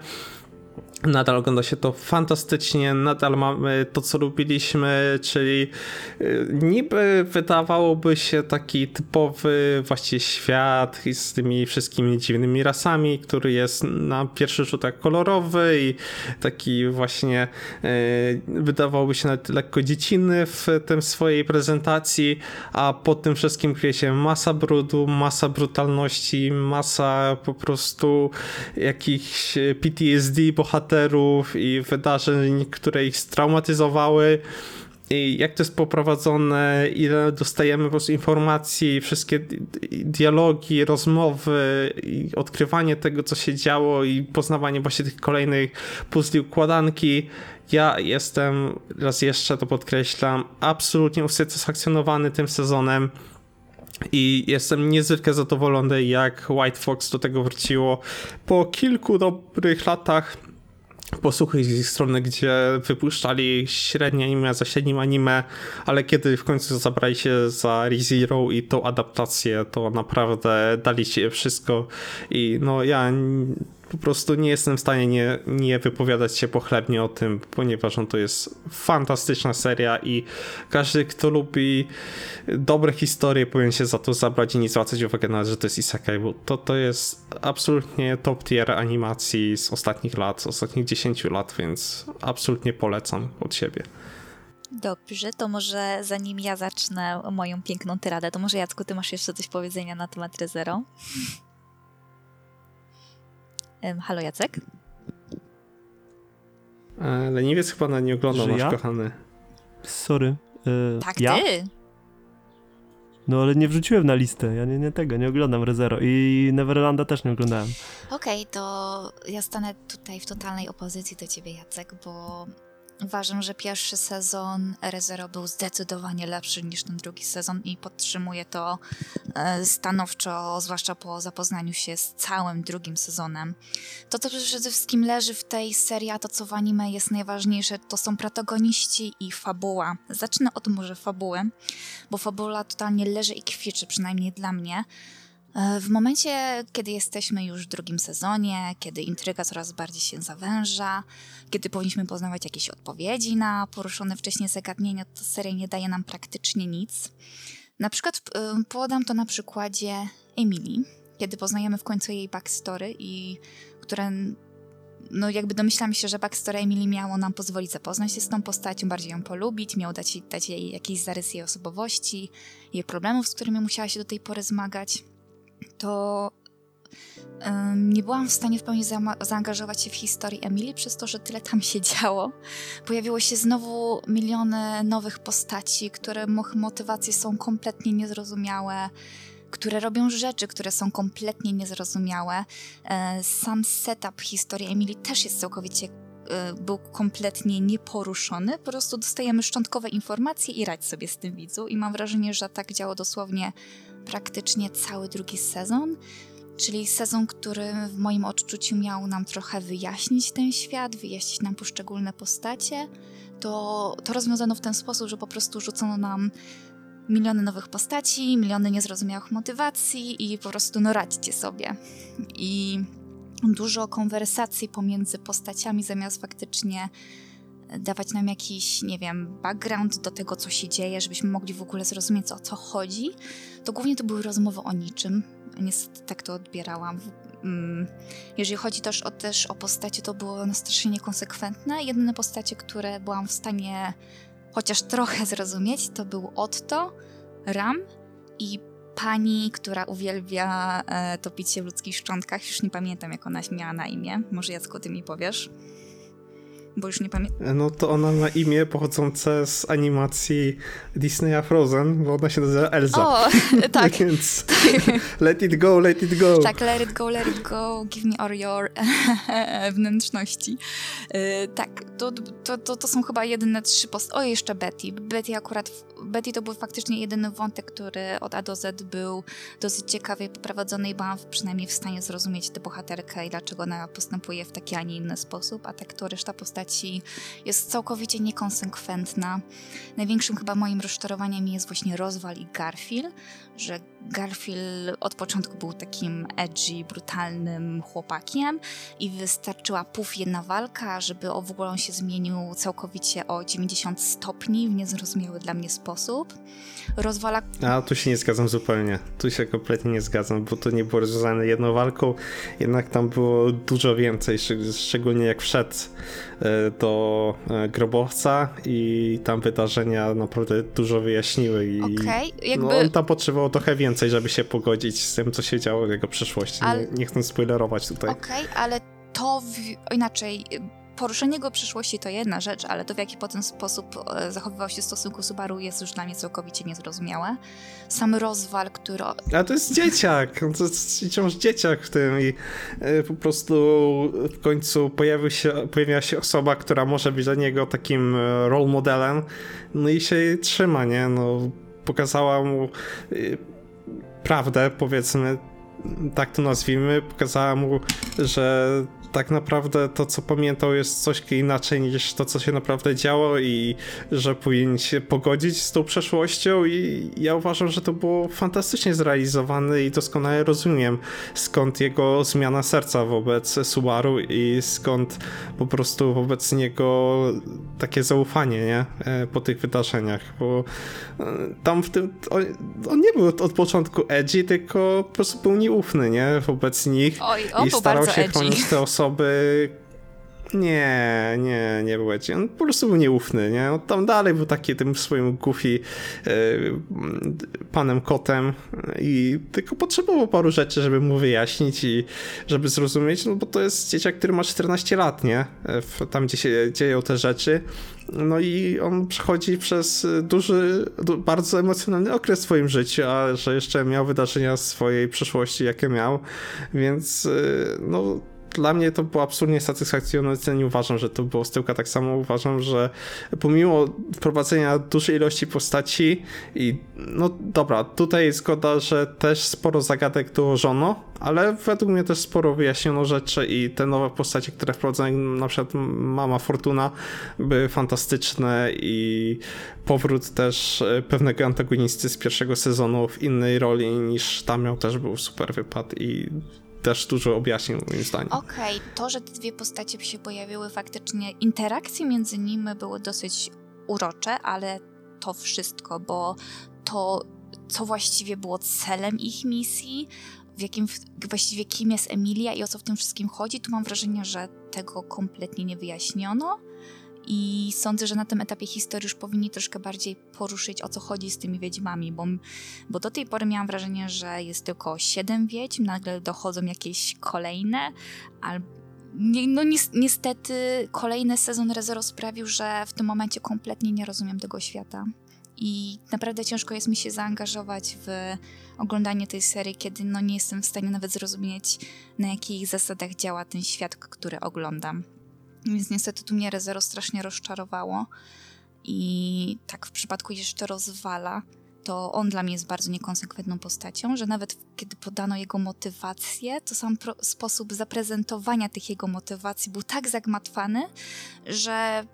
Nadal ogląda się to fantastycznie, nadal mamy to, co lubiliśmy, czyli y, niby wydawałoby się taki typowy właściwie świat z tymi wszystkimi dziwnymi rasami, który jest na pierwszy rzut tak kolorowy i taki właśnie y, wydawałoby się nawet lekko dziecinny w tym swojej prezentacji, a pod tym wszystkim kryje się masa brudu, masa brutalności, masa po prostu jakichś PTSD bohaterów i wydarzeń, które ich straumatyzowały. I jak to jest poprowadzone, ile dostajemy po prostu informacji, wszystkie di- di- dialogi, rozmowy odkrywanie tego, co się działo i poznawanie właśnie tych kolejnych puzli układanki. Ja jestem, raz jeszcze to podkreślam, absolutnie usatysfakcjonowany tym sezonem. I jestem niezwykle zadowolony, jak White Fox do tego wróciło. Po kilku dobrych latach posłuchy z ich strony, gdzie wypuszczali średnie anime za średnim anime, ale kiedy w końcu zabrali się za ReZero i tą adaptację, to naprawdę dali się wszystko i no ja po prostu nie jestem w stanie nie, nie wypowiadać się pochlebnie o tym, ponieważ no, to jest fantastyczna seria i każdy, kto lubi dobre historie, powinien się za to zabrać i nie zwracać uwagi na to, że to jest isekai, bo to, to jest absolutnie top tier animacji z ostatnich lat, z ostatnich 10 lat, więc absolutnie polecam od siebie. Dobrze, to może zanim ja zacznę moją piękną tyradę, to może Jacku, ty masz jeszcze coś powiedzenia na temat Rezero? Em, Halo Jacek? E, Leniwiec chyba na nie oglądał, Że nasz ja? kochany. Sorry. y, Tak, ja? ty! No ale nie wrzuciłem na listę, ja nie, nie tego, nie oglądam ReZero i Neverlanda też nie oglądałem. Okej, to ja stanę tutaj w totalnej opozycji do ciebie, Jacek, bo uważam, że pierwszy sezon ReZero był zdecydowanie lepszy niż ten drugi sezon i podtrzymuję to e, stanowczo, zwłaszcza po zapoznaniu się z całym drugim sezonem. To, co przede wszystkim leży w tej serii, a to, co w anime jest najważniejsze, to są protagoniści i fabuła. Zacznę od może fabuły, bo fabuła totalnie leży i kwiczy, przynajmniej dla mnie. E, W momencie, kiedy jesteśmy już w drugim sezonie, kiedy intryga coraz bardziej się zawęża, kiedy powinniśmy poznawać jakieś odpowiedzi na poruszone wcześniej zagadnienia, to seria nie daje nam praktycznie nic. Na przykład e, podam to na przykładzie Emily, kiedy poznajemy w końcu jej backstory i które no jakby domyślam się, że backstory Emily miało nam pozwolić zapoznać się z tą postacią, bardziej ją polubić, miało dać, dać jej jakiś zarys jej osobowości, jej problemów, z którymi musiała się do tej pory zmagać to nie byłam w stanie w pełni zama- zaangażować się w historię Emily przez to, że tyle tam się działo. Pojawiło się znowu miliony nowych postaci, które mo- motywacje są kompletnie niezrozumiałe, które robią rzeczy, które są kompletnie niezrozumiałe. E, sam setup historii Emily też jest całkowicie e, był kompletnie nieporuszony. Po prostu dostajemy szczątkowe informacje i radź sobie z tym widzu. I mam wrażenie, że tak działo dosłownie praktycznie cały drugi sezon, czyli sezon, który w moim odczuciu miał nam trochę wyjaśnić ten świat, wyjaśnić nam poszczególne postacie, to, to rozwiązano w ten sposób, że po prostu rzucono nam miliony nowych postaci, miliony niezrozumiałych motywacji i po prostu no radźcie sobie. I dużo konwersacji pomiędzy postaciami zamiast faktycznie dawać nam jakiś, nie wiem, background do tego, co się dzieje, żebyśmy mogli w ogóle zrozumieć, o co chodzi, to głównie to były rozmowy o niczym. Niestety tak to odbierałam. Mm, Jeżeli chodzi też o, też o postacie, to było one strasznie niekonsekwentne. Jedyne postacie, które byłam w stanie chociaż trochę zrozumieć, to był Otto, Ram i pani, która uwielbia e, topić się w ludzkich szczątkach. Już nie pamiętam, jak ona miała na imię. Może Jacku, ty mi powiesz? Bo już nie pamiętam. No to ona ma imię pochodzące z animacji Disneya Frozen, bo ona się nazywa Elza. O, tak. Więc let it go, let it go. Tak, let it go, let it go, give me all your wnętrzności. Yy, tak, to, to, to, to są chyba jedyne trzy post... O, jeszcze Betty. Betty akurat, Betty to był faktycznie jedyny wątek, który od A do Z był dosyć ciekawie poprowadzony i byłam przynajmniej w stanie zrozumieć tę bohaterkę i dlaczego ona postępuje w taki, a nie inny sposób, a tak to reszta postaci jest całkowicie niekonsekwentna. Największym chyba moim rozczarowaniem jest właśnie Rozwal i Garfield, że Garfield od początku był takim edgy, brutalnym chłopakiem i wystarczyła puf jedna walka, żeby w ogóle on się zmienił całkowicie o 90 stopni w niezrozumiały dla mnie sposób. Rozwala... A tu się nie zgadzam zupełnie. Tu się kompletnie nie zgadzam, bo to nie było rozwiązane jedną walką, jednak tam było dużo więcej, szczególnie jak wszedł do e, grobowca i tam wydarzenia naprawdę dużo wyjaśniły i okay, jakby... no, on tam potrzebował trochę więcej, żeby się pogodzić z tym, co się działo w jego przeszłości. Ale... Nie, nie chcę spoilerować tutaj. Okej, okay, ale to w... inaczej poruszenie go przyszłości to jedna rzecz, ale to w jaki potem sposób e, zachowywał się w stosunku Subaru jest już dla mnie całkowicie niezrozumiałe. Sam rozwal, który... A to jest dzieciak, to jest wciąż dzieciak w tym i e, po prostu w końcu pojawił się, pojawiła się osoba, która może być dla niego takim e, role modelem, no i się trzyma, nie? No, pokazała mu prawdę, powiedzmy, tak to nazwijmy, pokazała mu, że tak naprawdę to, co pamiętał, jest coś inaczej niż to, co się naprawdę działo i że powinien się pogodzić z tą przeszłością i ja uważam, że to było fantastycznie zrealizowane i doskonale rozumiem skąd jego zmiana serca wobec Subaru i skąd po prostu wobec niego takie zaufanie, nie? E, po tych wydarzeniach, bo e, tam w tym on, on nie był od początku edgy, tylko po prostu był nieufny, nie? Wobec nich Oj, i starał się chronić te osoby osoby nie, nie, nie był edgy. On po prostu był nieufny, nie? On tam dalej był taki tym swoim goofy e, panem kotem i tylko potrzebował paru rzeczy, żeby mu wyjaśnić i żeby zrozumieć, no bo to jest dzieciak, który ma 14 lat, nie? Tam, gdzie się dzieją te rzeczy. No i on przechodzi przez duży, bardzo emocjonalny okres w swoim życiu, a że jeszcze miał wydarzenia swojej przeszłości, jakie miał, więc e, no dla mnie to było absolutnie satysfakcjonujące. Nie uważam, że to było styłka. Tak samo uważam, że pomimo wprowadzenia dużej ilości postaci i no dobra, tutaj zgoda, że też sporo zagadek dołożono, ale według mnie też sporo wyjaśniono rzeczy i te nowe postacie, które wprowadzono, na przykład Mama Fortuna, były fantastyczne i powrót też pewnego antagonisty z pierwszego sezonu w innej roli niż tam miał też był super wypad i też dużo objaśnił moim zdaniem. Okej, okay. to, że te dwie postacie się pojawiły faktycznie, interakcje między nimi były dosyć urocze, ale to wszystko, bo to, co właściwie było celem ich misji, w jakim właściwie kim jest Emilia i o co w tym wszystkim chodzi, tu mam wrażenie, że tego kompletnie nie wyjaśniono. I sądzę, że na tym etapie historii już powinni troszkę bardziej poruszyć, o co chodzi z tymi wiedźmami, bo, bo do tej pory miałam wrażenie, że jest tylko siedem wiedźm, nagle dochodzą jakieś kolejne, albo no niestety kolejny sezon Rezero sprawił, że w tym momencie kompletnie nie rozumiem tego świata. I naprawdę ciężko jest mi się zaangażować w oglądanie tej serii, kiedy no nie jestem w stanie nawet zrozumieć, na jakich zasadach działa ten świat, który oglądam. Więc niestety tu mnie Rezero strasznie rozczarowało. I tak w przypadku jeszcze rozwala, to on dla mnie jest bardzo niekonsekwentną postacią, że nawet kiedy podano jego motywację, to sam sposób zaprezentowania tych jego motywacji był tak zagmatwany, że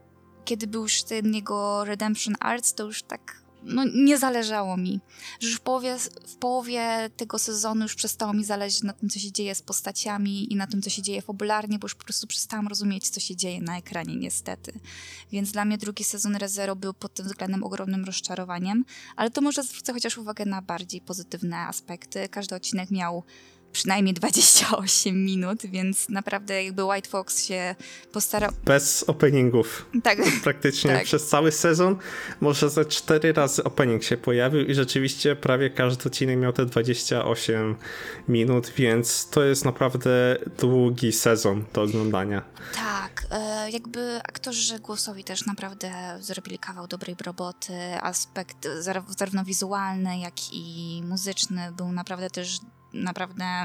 kiedy był już ten jego Redemption Arts, to już tak no, nie zależało mi. Że już w połowie, w połowie tego sezonu już przestało mi zależeć na tym, co się dzieje z postaciami i na tym, co się dzieje fabularnie, bo już po prostu przestałam rozumieć, co się dzieje na ekranie, niestety. Więc dla mnie drugi sezon ReZero był pod tym względem ogromnym rozczarowaniem, ale to może zwrócę chociaż uwagę na bardziej pozytywne aspekty. Każdy odcinek miał przynajmniej 28 minut, więc naprawdę jakby White Fox się postarał. Bez openingów. Tak, Praktycznie Tak. przez cały sezon może ze cztery razy opening się pojawił i rzeczywiście prawie każdy odcinek miał te 28 minut, więc to jest naprawdę długi sezon do oglądania. tak. E, jakby aktorzy głosowi też naprawdę zrobili kawał dobrej roboty. Aspekt zar- zarówno wizualny, jak i muzyczny był naprawdę też naprawdę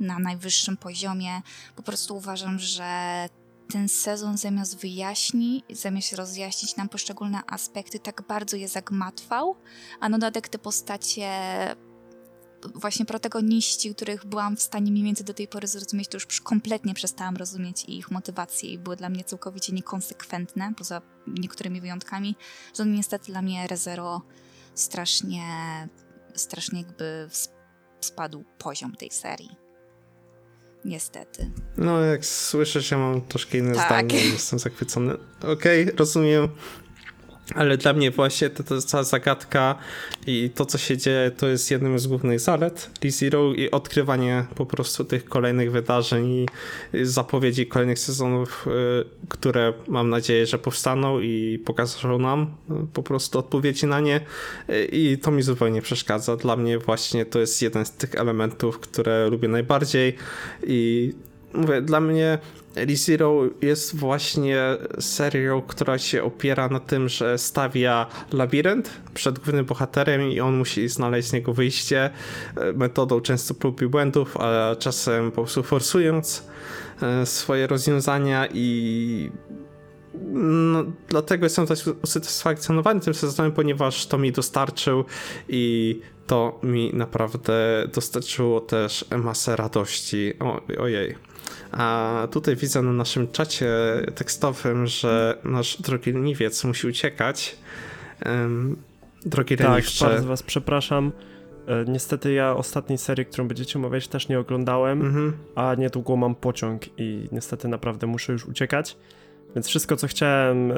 na najwyższym poziomie. Po prostu uważam, że ten sezon zamiast wyjaśni, zamiast rozjaśnić nam poszczególne aspekty, tak bardzo je zagmatwał, a na dodatek te postacie właśnie protagoniści, których byłam w stanie mniej więcej do tej pory zrozumieć, to już kompletnie przestałam rozumieć ich motywacje i były dla mnie całkowicie niekonsekwentne, poza niektórymi wyjątkami, że niestety dla mnie ReZero strasznie, strasznie jakby ws- spadł poziom tej serii. Niestety. No, jak słyszysz, ja mam troszkę inne Tak. zdanie, jestem zachwycony. Okej, rozumiem, ale dla mnie właśnie to jest cała zagadka i to, co się dzieje, to jest jednym z głównych zalet ReZero i odkrywanie po prostu tych kolejnych wydarzeń i zapowiedzi kolejnych sezonów, y, które mam nadzieję, że powstaną i pokażą nam y, po prostu odpowiedzi na nie Y, i to mi zupełnie przeszkadza. Dla mnie właśnie to jest jeden z tych elementów, które lubię najbardziej i mówię, dla mnie ReZero jest właśnie serią, która się opiera na tym, że stawia labirynt przed głównym bohaterem i on musi znaleźć z niego wyjście e, metodą często prób i błędów, a czasem po prostu forsując e, swoje rozwiązania i no, dlatego jestem tak usatysfakcjonowany tym sezonem, ponieważ to mi dostarczył i to mi naprawdę dostarczyło też masę radości. O, ojej. A tutaj widzę na naszym czacie tekstowym, że nasz drogi leniwiec musi uciekać. Drogi Tak, leniwcze. bardzo was przepraszam. E, Niestety ja ostatniej serii, którą będziecie omawiać, też nie oglądałem, Mhm. a niedługo mam pociąg i niestety naprawdę muszę już uciekać. Więc wszystko, co chciałem, e,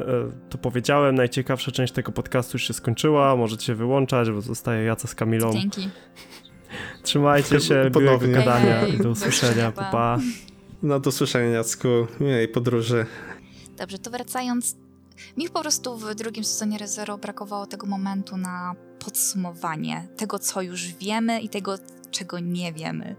to powiedziałem. Najciekawsza część tego podcastu już się skończyła. Możecie wyłączać, bo zostaje Jaca z Kamilą. Dzięki. Trzymajcie się, Ponownie. miłego gadania Hej, hej. i do usłyszenia, Pa, pa. No do słyszenia Jacku, miłej podróży. Dobrze, to wracając. Mi po prostu w drugim sezonie ReZero brakowało tego momentu na podsumowanie tego, co już wiemy i tego, czego nie wiemy.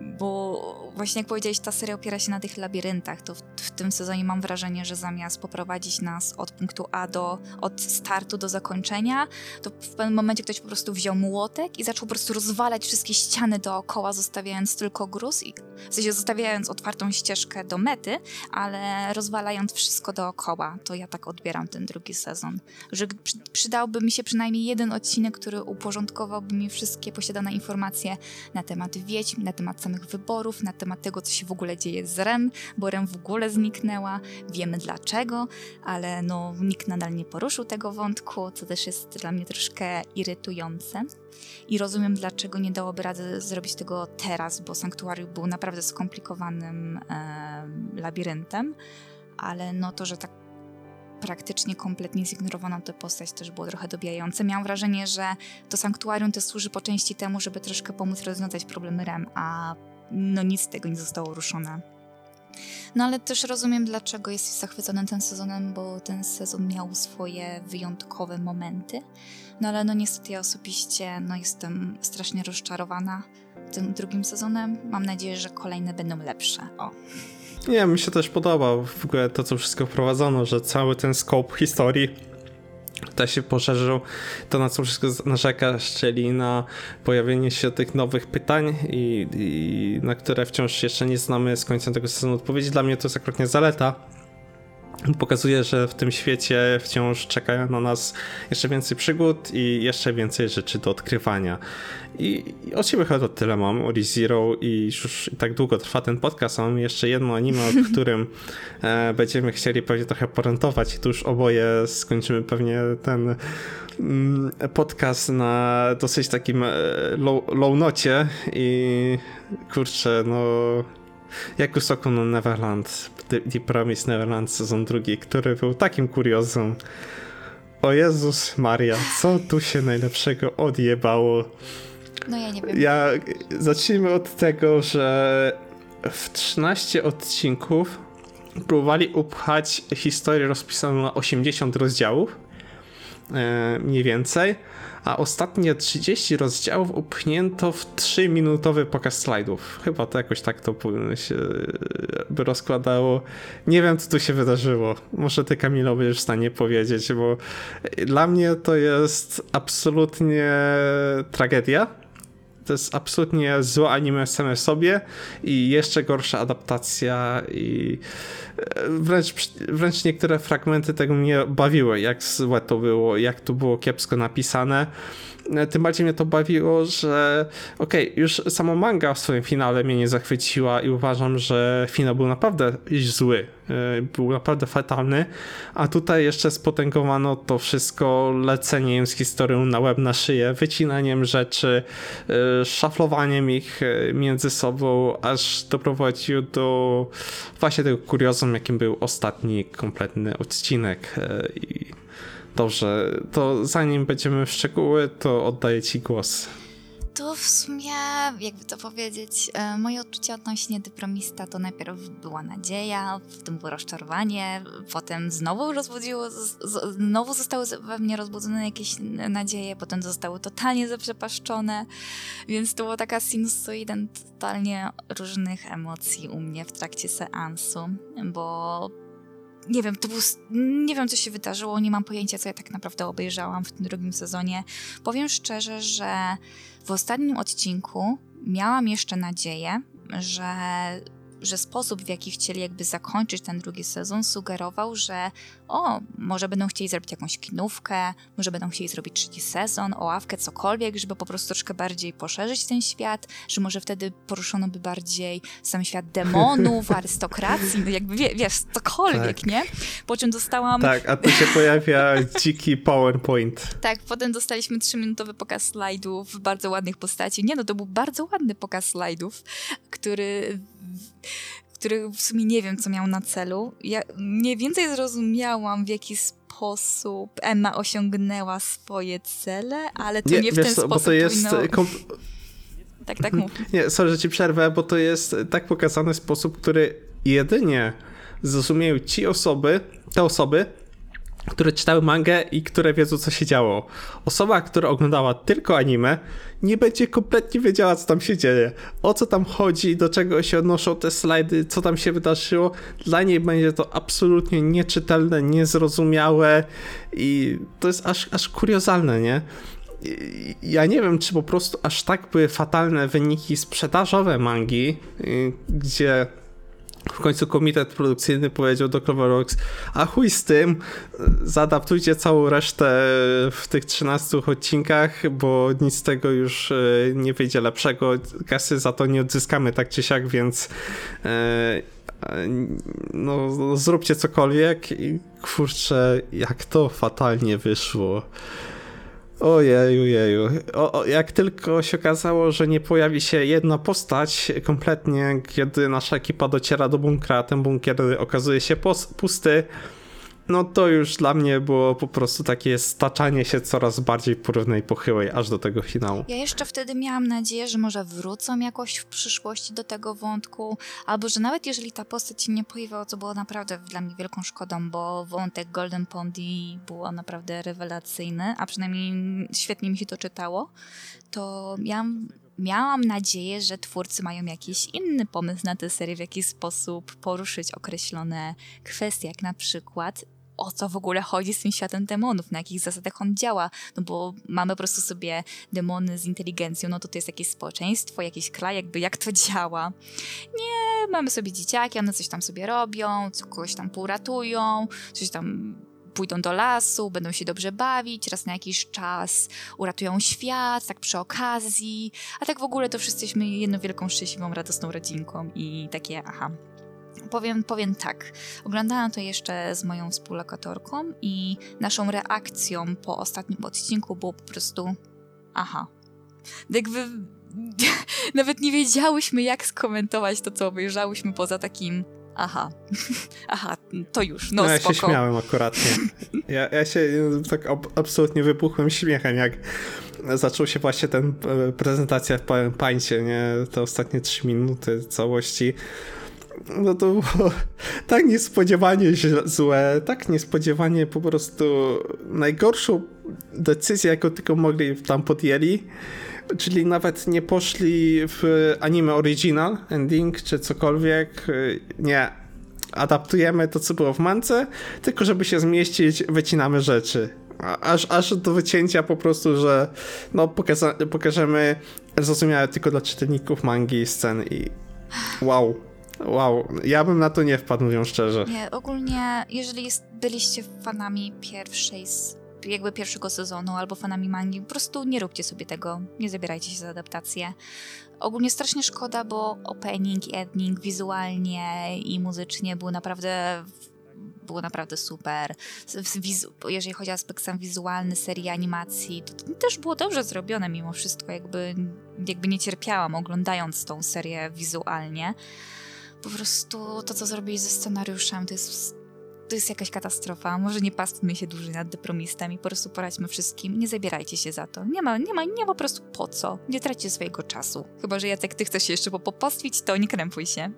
Bo właśnie jak powiedziałeś, ta seria opiera się na tych labiryntach, to w, w tym sezonie mam wrażenie, że zamiast poprowadzić nas od punktu A do, od startu do zakończenia, to w pewnym momencie ktoś po prostu wziął młotek i zaczął po prostu rozwalać wszystkie ściany dookoła, zostawiając tylko gruz i w sensie zostawiając otwartą ścieżkę do mety, ale rozwalając wszystko dookoła. To ja tak odbieram ten drugi sezon. Że przy, przydałby mi się przynajmniej jeden odcinek, który uporządkowałby mi wszystkie posiadane informacje na temat wiedźm, na temat samych wyborów, na temat tego, co się w ogóle dzieje z Ren, bo Ren w ogóle zniknęła. Wiemy dlaczego, ale no, nikt nadal nie poruszył tego wątku, co też jest dla mnie troszkę irytujące. I rozumiem, dlaczego nie dałoby rady zrobić tego teraz, bo Sanktuarium był naprawdę skomplikowanym em, labiryntem, ale no to, że tak praktycznie kompletnie zignorowano tę postać, też było trochę dobijające. Miałam wrażenie, że to Sanktuarium też służy po części temu, żeby troszkę pomóc rozwiązać problemy Rem, a no nic z tego nie zostało ruszone. No ale też rozumiem, dlaczego jesteś zachwycony tym sezonem, bo ten sezon miał swoje wyjątkowe momenty. No ale no niestety ja osobiście no jestem strasznie rozczarowana tym drugim sezonem. Mam nadzieję, że kolejne będą lepsze. O. Nie, mi się też podoba w ogóle to, co wszystko wprowadzono, że cały ten scope historii tutaj się poszerzył, to na co wszystko narzekasz, czyli na pojawienie się tych nowych pytań i, i na które wciąż jeszcze nie znamy z końcem tego sezonu odpowiedzi. Dla mnie to jest akurat zaleta. Pokazuje, że w tym świecie wciąż czekają na nas jeszcze więcej przygód i jeszcze więcej rzeczy do odkrywania. I, i od siebie chyba tyle mam o ReZero i już i tak długo trwa ten podcast, mam jeszcze jedno anime, o którym e, będziemy chcieli pewnie trochę porentować i tu już oboje skończymy pewnie ten mm, podcast na dosyć takim e, low, low nocie i kurczę, no jak Usoku no Neverland, The, The Promised Neverland sezon drugi, który był takim kuriozum. O Jezus Maria, co tu się najlepszego odjebało? No ja nie wiem. Ja zacznijmy od tego, że w 13 odcinków próbowali upchać historię rozpisaną na 80 rozdziałów, e, mniej więcej, a ostatnie 30 rozdziałów upchnięto w 3-minutowy pokaz slajdów. Chyba to jakoś tak to się e, by rozkładało. Nie wiem, co tu się wydarzyło. Może ty, Kamilo, będziesz w stanie powiedzieć, bo dla mnie to jest absolutnie tragedia to jest absolutnie złe anime same sobie i jeszcze gorsza adaptacja i e, wręcz, wręcz niektóre fragmenty tego mnie bawiły, jak złe to było, jak to było kiepsko napisane. E, tym bardziej mnie to bawiło, że okej, okay, już sama manga w swoim finale mnie nie zachwyciła i uważam, że finał był naprawdę zły, e, był naprawdę fatalny, a tutaj jeszcze spotęgowano to wszystko leceniem z historią na łeb na szyję, wycinaniem rzeczy, e, szaflowaniem ich między sobą, aż doprowadził do właśnie tego kuriozum, jakim był ostatni kompletny odcinek i Dobrze, to zanim będziemy w szczegóły, to oddaję Ci głos. To w sumie, jakby to powiedzieć, e, moje odczucia odnośnie dyplomista to najpierw była nadzieja, potem było rozczarowanie, potem znowu rozbudziło, znowu zostały we mnie rozbudzone jakieś nadzieje, potem zostały totalnie zaprzepaszczone, więc to była taka sinusoida totalnie różnych emocji u mnie w trakcie seansu, bo nie wiem, to był, nie wiem, co się wydarzyło, nie mam pojęcia, co ja tak naprawdę obejrzałam w tym drugim sezonie. Powiem szczerze, że w ostatnim odcinku miałam jeszcze nadzieję, że że sposób, w jaki chcieli jakby zakończyć ten drugi sezon, sugerował, że o, może będą chcieli zrobić jakąś kinówkę, może będą chcieli zrobić trzeci sezon, oławkę, cokolwiek, żeby po prostu troszkę bardziej poszerzyć ten świat, że może wtedy poruszono by bardziej sam świat demonów, arystokracji, no jakby wie, wiesz, cokolwiek, tak. nie? Po czym dostałam... Tak, a tu się pojawia dziki PowerPoint. Tak, potem dostaliśmy trzyminutowy pokaz slajdów bardzo ładnych postaci. Nie no, to był bardzo ładny pokaz slajdów, który który w sumie nie wiem, co miał na celu. Ja mniej więcej zrozumiałam, w jaki sposób Emma osiągnęła swoje cele, ale to nie, nie w ten co, sposób. Bo to jest. Powinno... Tak, tak mów. Nie, sorry, że ci przerwę, bo to jest tak pokazany sposób, który jedynie zrozumieją ci osoby, te osoby, które czytały mangę i które wiedzą, co się działo. Osoba, która oglądała tylko anime, nie będzie kompletnie wiedziała, co tam się dzieje. O co tam chodzi, do czego się odnoszą te slajdy, co tam się wydarzyło. Dla niej będzie to absolutnie nieczytelne, niezrozumiałe i to jest aż, aż kuriozalne, nie? ja nie wiem, czy po prostu aż tak były fatalne wyniki sprzedażowe mangi, y, gdzie w końcu komitet produkcyjny powiedział do Cloverworks, a chuj z tym, zaadaptujcie całą resztę w tych 13 odcinkach, bo nic z tego już e, nie wyjdzie lepszego, kasy za to nie odzyskamy tak czy siak, więc e, no, zróbcie cokolwiek i kurczę, jak to fatalnie wyszło. Ojeju, jeju. O, o, jak tylko się okazało, że nie pojawi się jedna postać kompletnie, kiedy nasza ekipa dociera do bunkra, ten bunkier okazuje się pusty, no to już dla mnie było po prostu takie staczanie się coraz bardziej porównej pochyłej aż do tego finału. Ja jeszcze wtedy miałam nadzieję, że może wrócą jakoś w przyszłości do tego wątku, albo że nawet jeżeli ta postać się nie pojawiła, to było naprawdę dla mnie wielką szkodą, bo wątek Golden Pondy był naprawdę rewelacyjny, a przynajmniej świetnie mi się to czytało, to miałam miałam nadzieję, że twórcy mają jakiś inny pomysł na tę serię, w jaki sposób poruszyć określone kwestie, jak na przykład o co w ogóle chodzi z tym światem demonów, na jakich zasadach on działa, no bo mamy po prostu sobie demony z inteligencją, no to to jest jakieś społeczeństwo, jakiś kraj, jakby jak to działa. Nie, mamy sobie dzieciaki, one coś tam sobie robią, kogoś tam półratują, coś tam pójdą do lasu, będą się dobrze bawić, raz na jakiś czas uratują świat, tak przy okazji, a tak w ogóle to wszyscy jesteśmy jedną wielką, szczęśliwą, radosną rodzinką i takie aha, Powiem, powiem tak. Oglądałam to jeszcze z moją współlokatorką i naszą reakcją po ostatnim odcinku było po prostu aha. Jakby nawet nie wiedziałyśmy, jak skomentować to, co obejrzałyśmy poza takim aha, aha, to już, no, no ja spoko. się śmiałem akuratnie. Ja, ja się tak ab absolutnie wybuchłem śmiechem, jak zaczął się właśnie ten e, prezentacja w PowerPoincie, nie? Te ostatnie trzy minuty całości. No to było tak niespodziewanie złe, tak niespodziewanie po prostu najgorszą decyzję, jaką tylko mogli tam podjęli. Czyli nawet nie poszli w anime original ending czy cokolwiek. Nie. Adaptujemy to, co było w mance, tylko żeby się zmieścić, wycinamy rzeczy. Aż, aż do wycięcia po prostu, że no pokażemy zrozumiałe tylko dla czytelników mangi sceny i wow. Wow, ja bym na to nie wpadł, mówiąc szczerze. Nie, ogólnie, jeżeli jest, byliście fanami pierwszej, s- jakby pierwszego sezonu albo fanami mangi, po prostu nie róbcie sobie tego, nie zabierajcie się za adaptację. Ogólnie strasznie szkoda, bo opening i ending wizualnie i muzycznie był naprawdę było naprawdę super. Z- Jeżeli chodzi o aspekt sam wizualny serii animacji, to też było dobrze zrobione mimo wszystko, jakby, jakby nie cierpiałam oglądając tą serię wizualnie. Po prostu to, co zrobili ze scenariuszem, to jest, to jest jakaś katastrofa. Może nie pastwmy się dłużej nad depromistami, po prostu poradźmy wszystkim. Nie zabierajcie się za to. Nie ma, nie ma, nie po prostu po co. Nie traćcie swojego czasu. Chyba, że Jacek, ty chcesz się jeszcze popostwić, to nie krępuj się.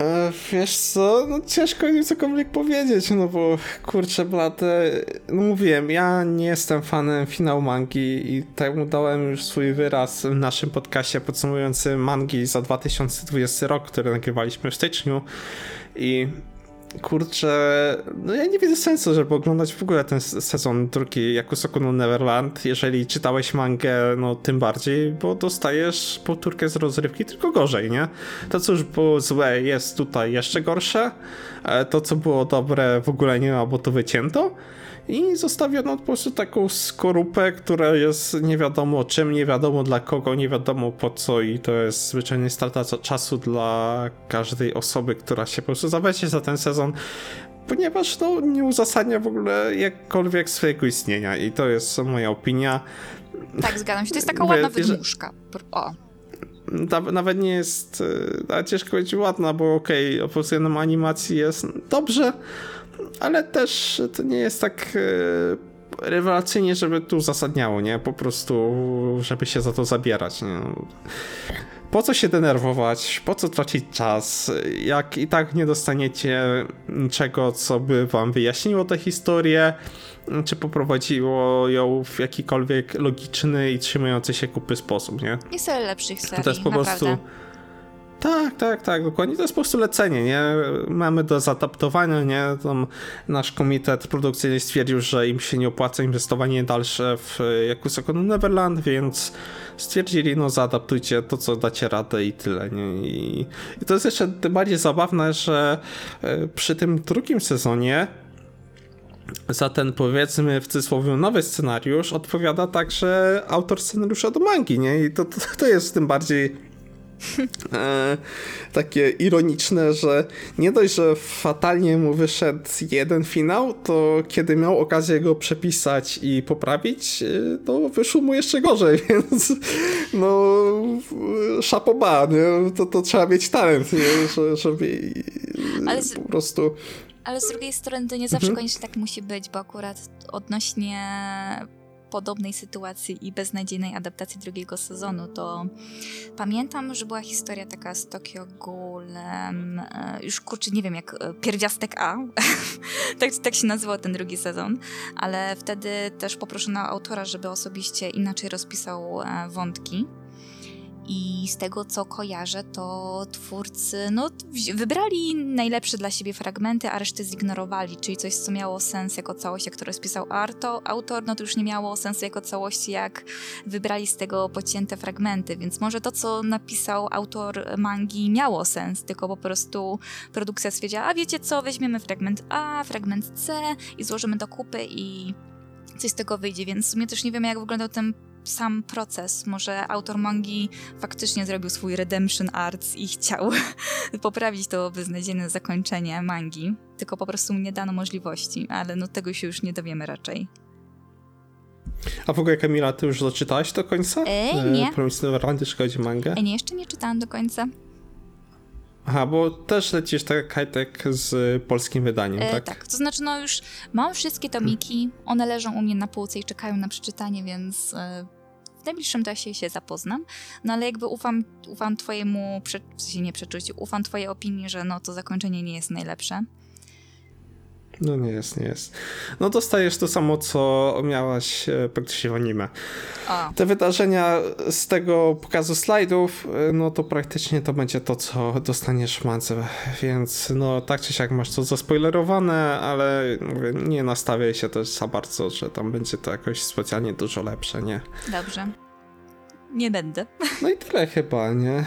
E, wiesz co, no ciężko mi cokolwiek powiedzieć, no bo kurczę blate, no mówiłem, ja nie jestem fanem finału mangi i temu dałem już swój wyraz w naszym podcaście podsumowującym mangi za 2020 rok, który nagrywaliśmy w styczniu i kurczę, no ja nie widzę sensu, żeby oglądać w ogóle ten sezon drugi Yakusoku no Neverland, jeżeli czytałeś mangę, no tym bardziej, bo dostajesz powtórkę z rozrywki, tylko gorzej, nie? To, co już było złe, jest tutaj jeszcze gorsze, e, to, co było dobre, w ogóle nie ma, bo to wycięto i zostawiono po prostu taką skorupę, która jest nie wiadomo czym, nie wiadomo dla kogo, nie wiadomo po co i to jest zwyczajnie strata czasu dla każdej osoby, która się po prostu zawezie za ten sezon, ponieważ no, nie uzasadnia w ogóle jakkolwiek swojego istnienia i to jest moja opinia. Tak, zgadzam się. To jest taka ładna wydmuszka. O, Naw- nawet nie jest, y, nawet ciężko powiedzieć ładna, bo okej, okay, pod względem animacji jest dobrze, ale też to nie jest tak y, rewelacyjnie, żeby tu uzasadniało, nie? Po prostu, żeby się za to zabierać, nie? Po co się denerwować? Po co tracić czas? Jak i tak nie dostaniecie niczego, co by wam wyjaśniło tę historię, czy poprowadziło ją w jakikolwiek logiczny i trzymający się kupy sposób, nie? jest wiele lepszych serii, To jest po naprawdę. prostu. Tak, tak, tak, dokładnie. To jest po prostu lecenie, nie? Mamy do zaadaptowania, nie? Tam nasz komitet produkcyjny stwierdził, że im się nie opłaca inwestowanie dalsze w Yakuza no Neverland, więc stwierdzili, no zaadaptujcie to, co dacie radę i tyle, nie? I, i to jest jeszcze tym bardziej zabawne, że e, przy tym drugim sezonie za ten powiedzmy w cudzysłowie nowy scenariusz odpowiada także autor scenariusza do mangi, nie? I to, to, to jest tym bardziej e, takie ironiczne, że nie dość, że fatalnie mu wyszedł jeden finał, to kiedy miał okazję go przepisać i poprawić, e, to wyszło mu jeszcze gorzej, więc no szapoba, nie? To, to trzeba mieć talent, nie? Że, żeby Ale z- po prostu... Ale z drugiej strony to nie zawsze Mhm. koniecznie tak musi być, bo akurat odnośnie podobnej sytuacji i beznadziejnej adaptacji drugiego sezonu, to pamiętam, że była historia taka z Tokyo Ghoulem, e, już kurczę, nie wiem jak, e, Pierwiastek A, tak, tak się nazywał ten drugi sezon, ale wtedy też poproszono autora, żeby osobiście inaczej rozpisał e, wątki. I z tego co kojarzę, to twórcy no, wybrali najlepsze dla siebie fragmenty, a resztę zignorowali, czyli coś, co miało sens jako całość, jak to rozpisał Arto, autor, no to już nie miało sensu jako całości, jak wybrali z tego pocięte fragmenty, więc może to, co napisał autor mangi miało sens, tylko po prostu produkcja stwierdziła, a wiecie co, weźmiemy fragment A, fragment C i złożymy do kupy i coś z tego wyjdzie, więc w sumie też nie wiemy, jak wyglądał ten sam proces. Może autor mangi faktycznie zrobił swój redemption arts i chciał poprawić to beznadziejne zakończenie mangi, tylko po prostu mu nie dano możliwości, ale no tego się już nie dowiemy raczej. A w ogóle Kamila, ty już doczytałaś do końca? E, nie. Promis Neverland, jeśli chodzi o mangę? E, nie, jeszcze nie czytałam do końca. Aha, bo też lecisz tak Kajtek z polskim wydaniem, E, tak? tak, to znaczy no już mam wszystkie tomiki, one leżą u mnie na półce i czekają na przeczytanie, więc e, w najbliższym czasie się zapoznam. No ale jakby ufam, ufam twojemu, prze, w sensie nie przeczuciu, ufam twojej opinii, że no to zakończenie nie jest najlepsze. No nie jest, nie jest. No dostajesz to samo, co miałaś e, praktycznie w anime. O, Te wydarzenia z tego pokazu slajdów, e, no to praktycznie to będzie to, co dostaniesz w mance, więc no tak czy siak masz to zaspoilerowane, ale nie nastawiaj się też za bardzo, że tam będzie to jakoś specjalnie dużo lepsze, nie? dobrze. Nie będę. No i tyle chyba, nie?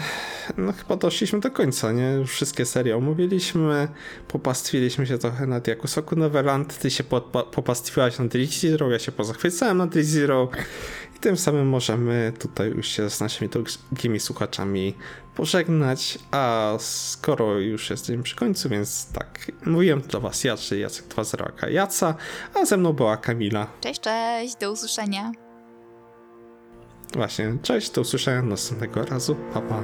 No chyba doszliśmy do końca, nie? Już wszystkie serie omówiliśmy, popastwiliśmy się trochę nad Yakusoku Neverland, ty się popastwiłaś nad Ridge Zero, ja się pozachwycałem nad Ridge Zero i tym samym możemy tutaj już się z naszymi drugimi słuchaczami pożegnać, a skoro już jesteśmy przy końcu, więc tak, mówiłem do was ja, czyli Jacek 2.0 aka Jaca, a ze mną była Kamila. Cześć, cześć, do usłyszenia. Właśnie, cześć, do usłyszenia następnego razu, papa. Pa.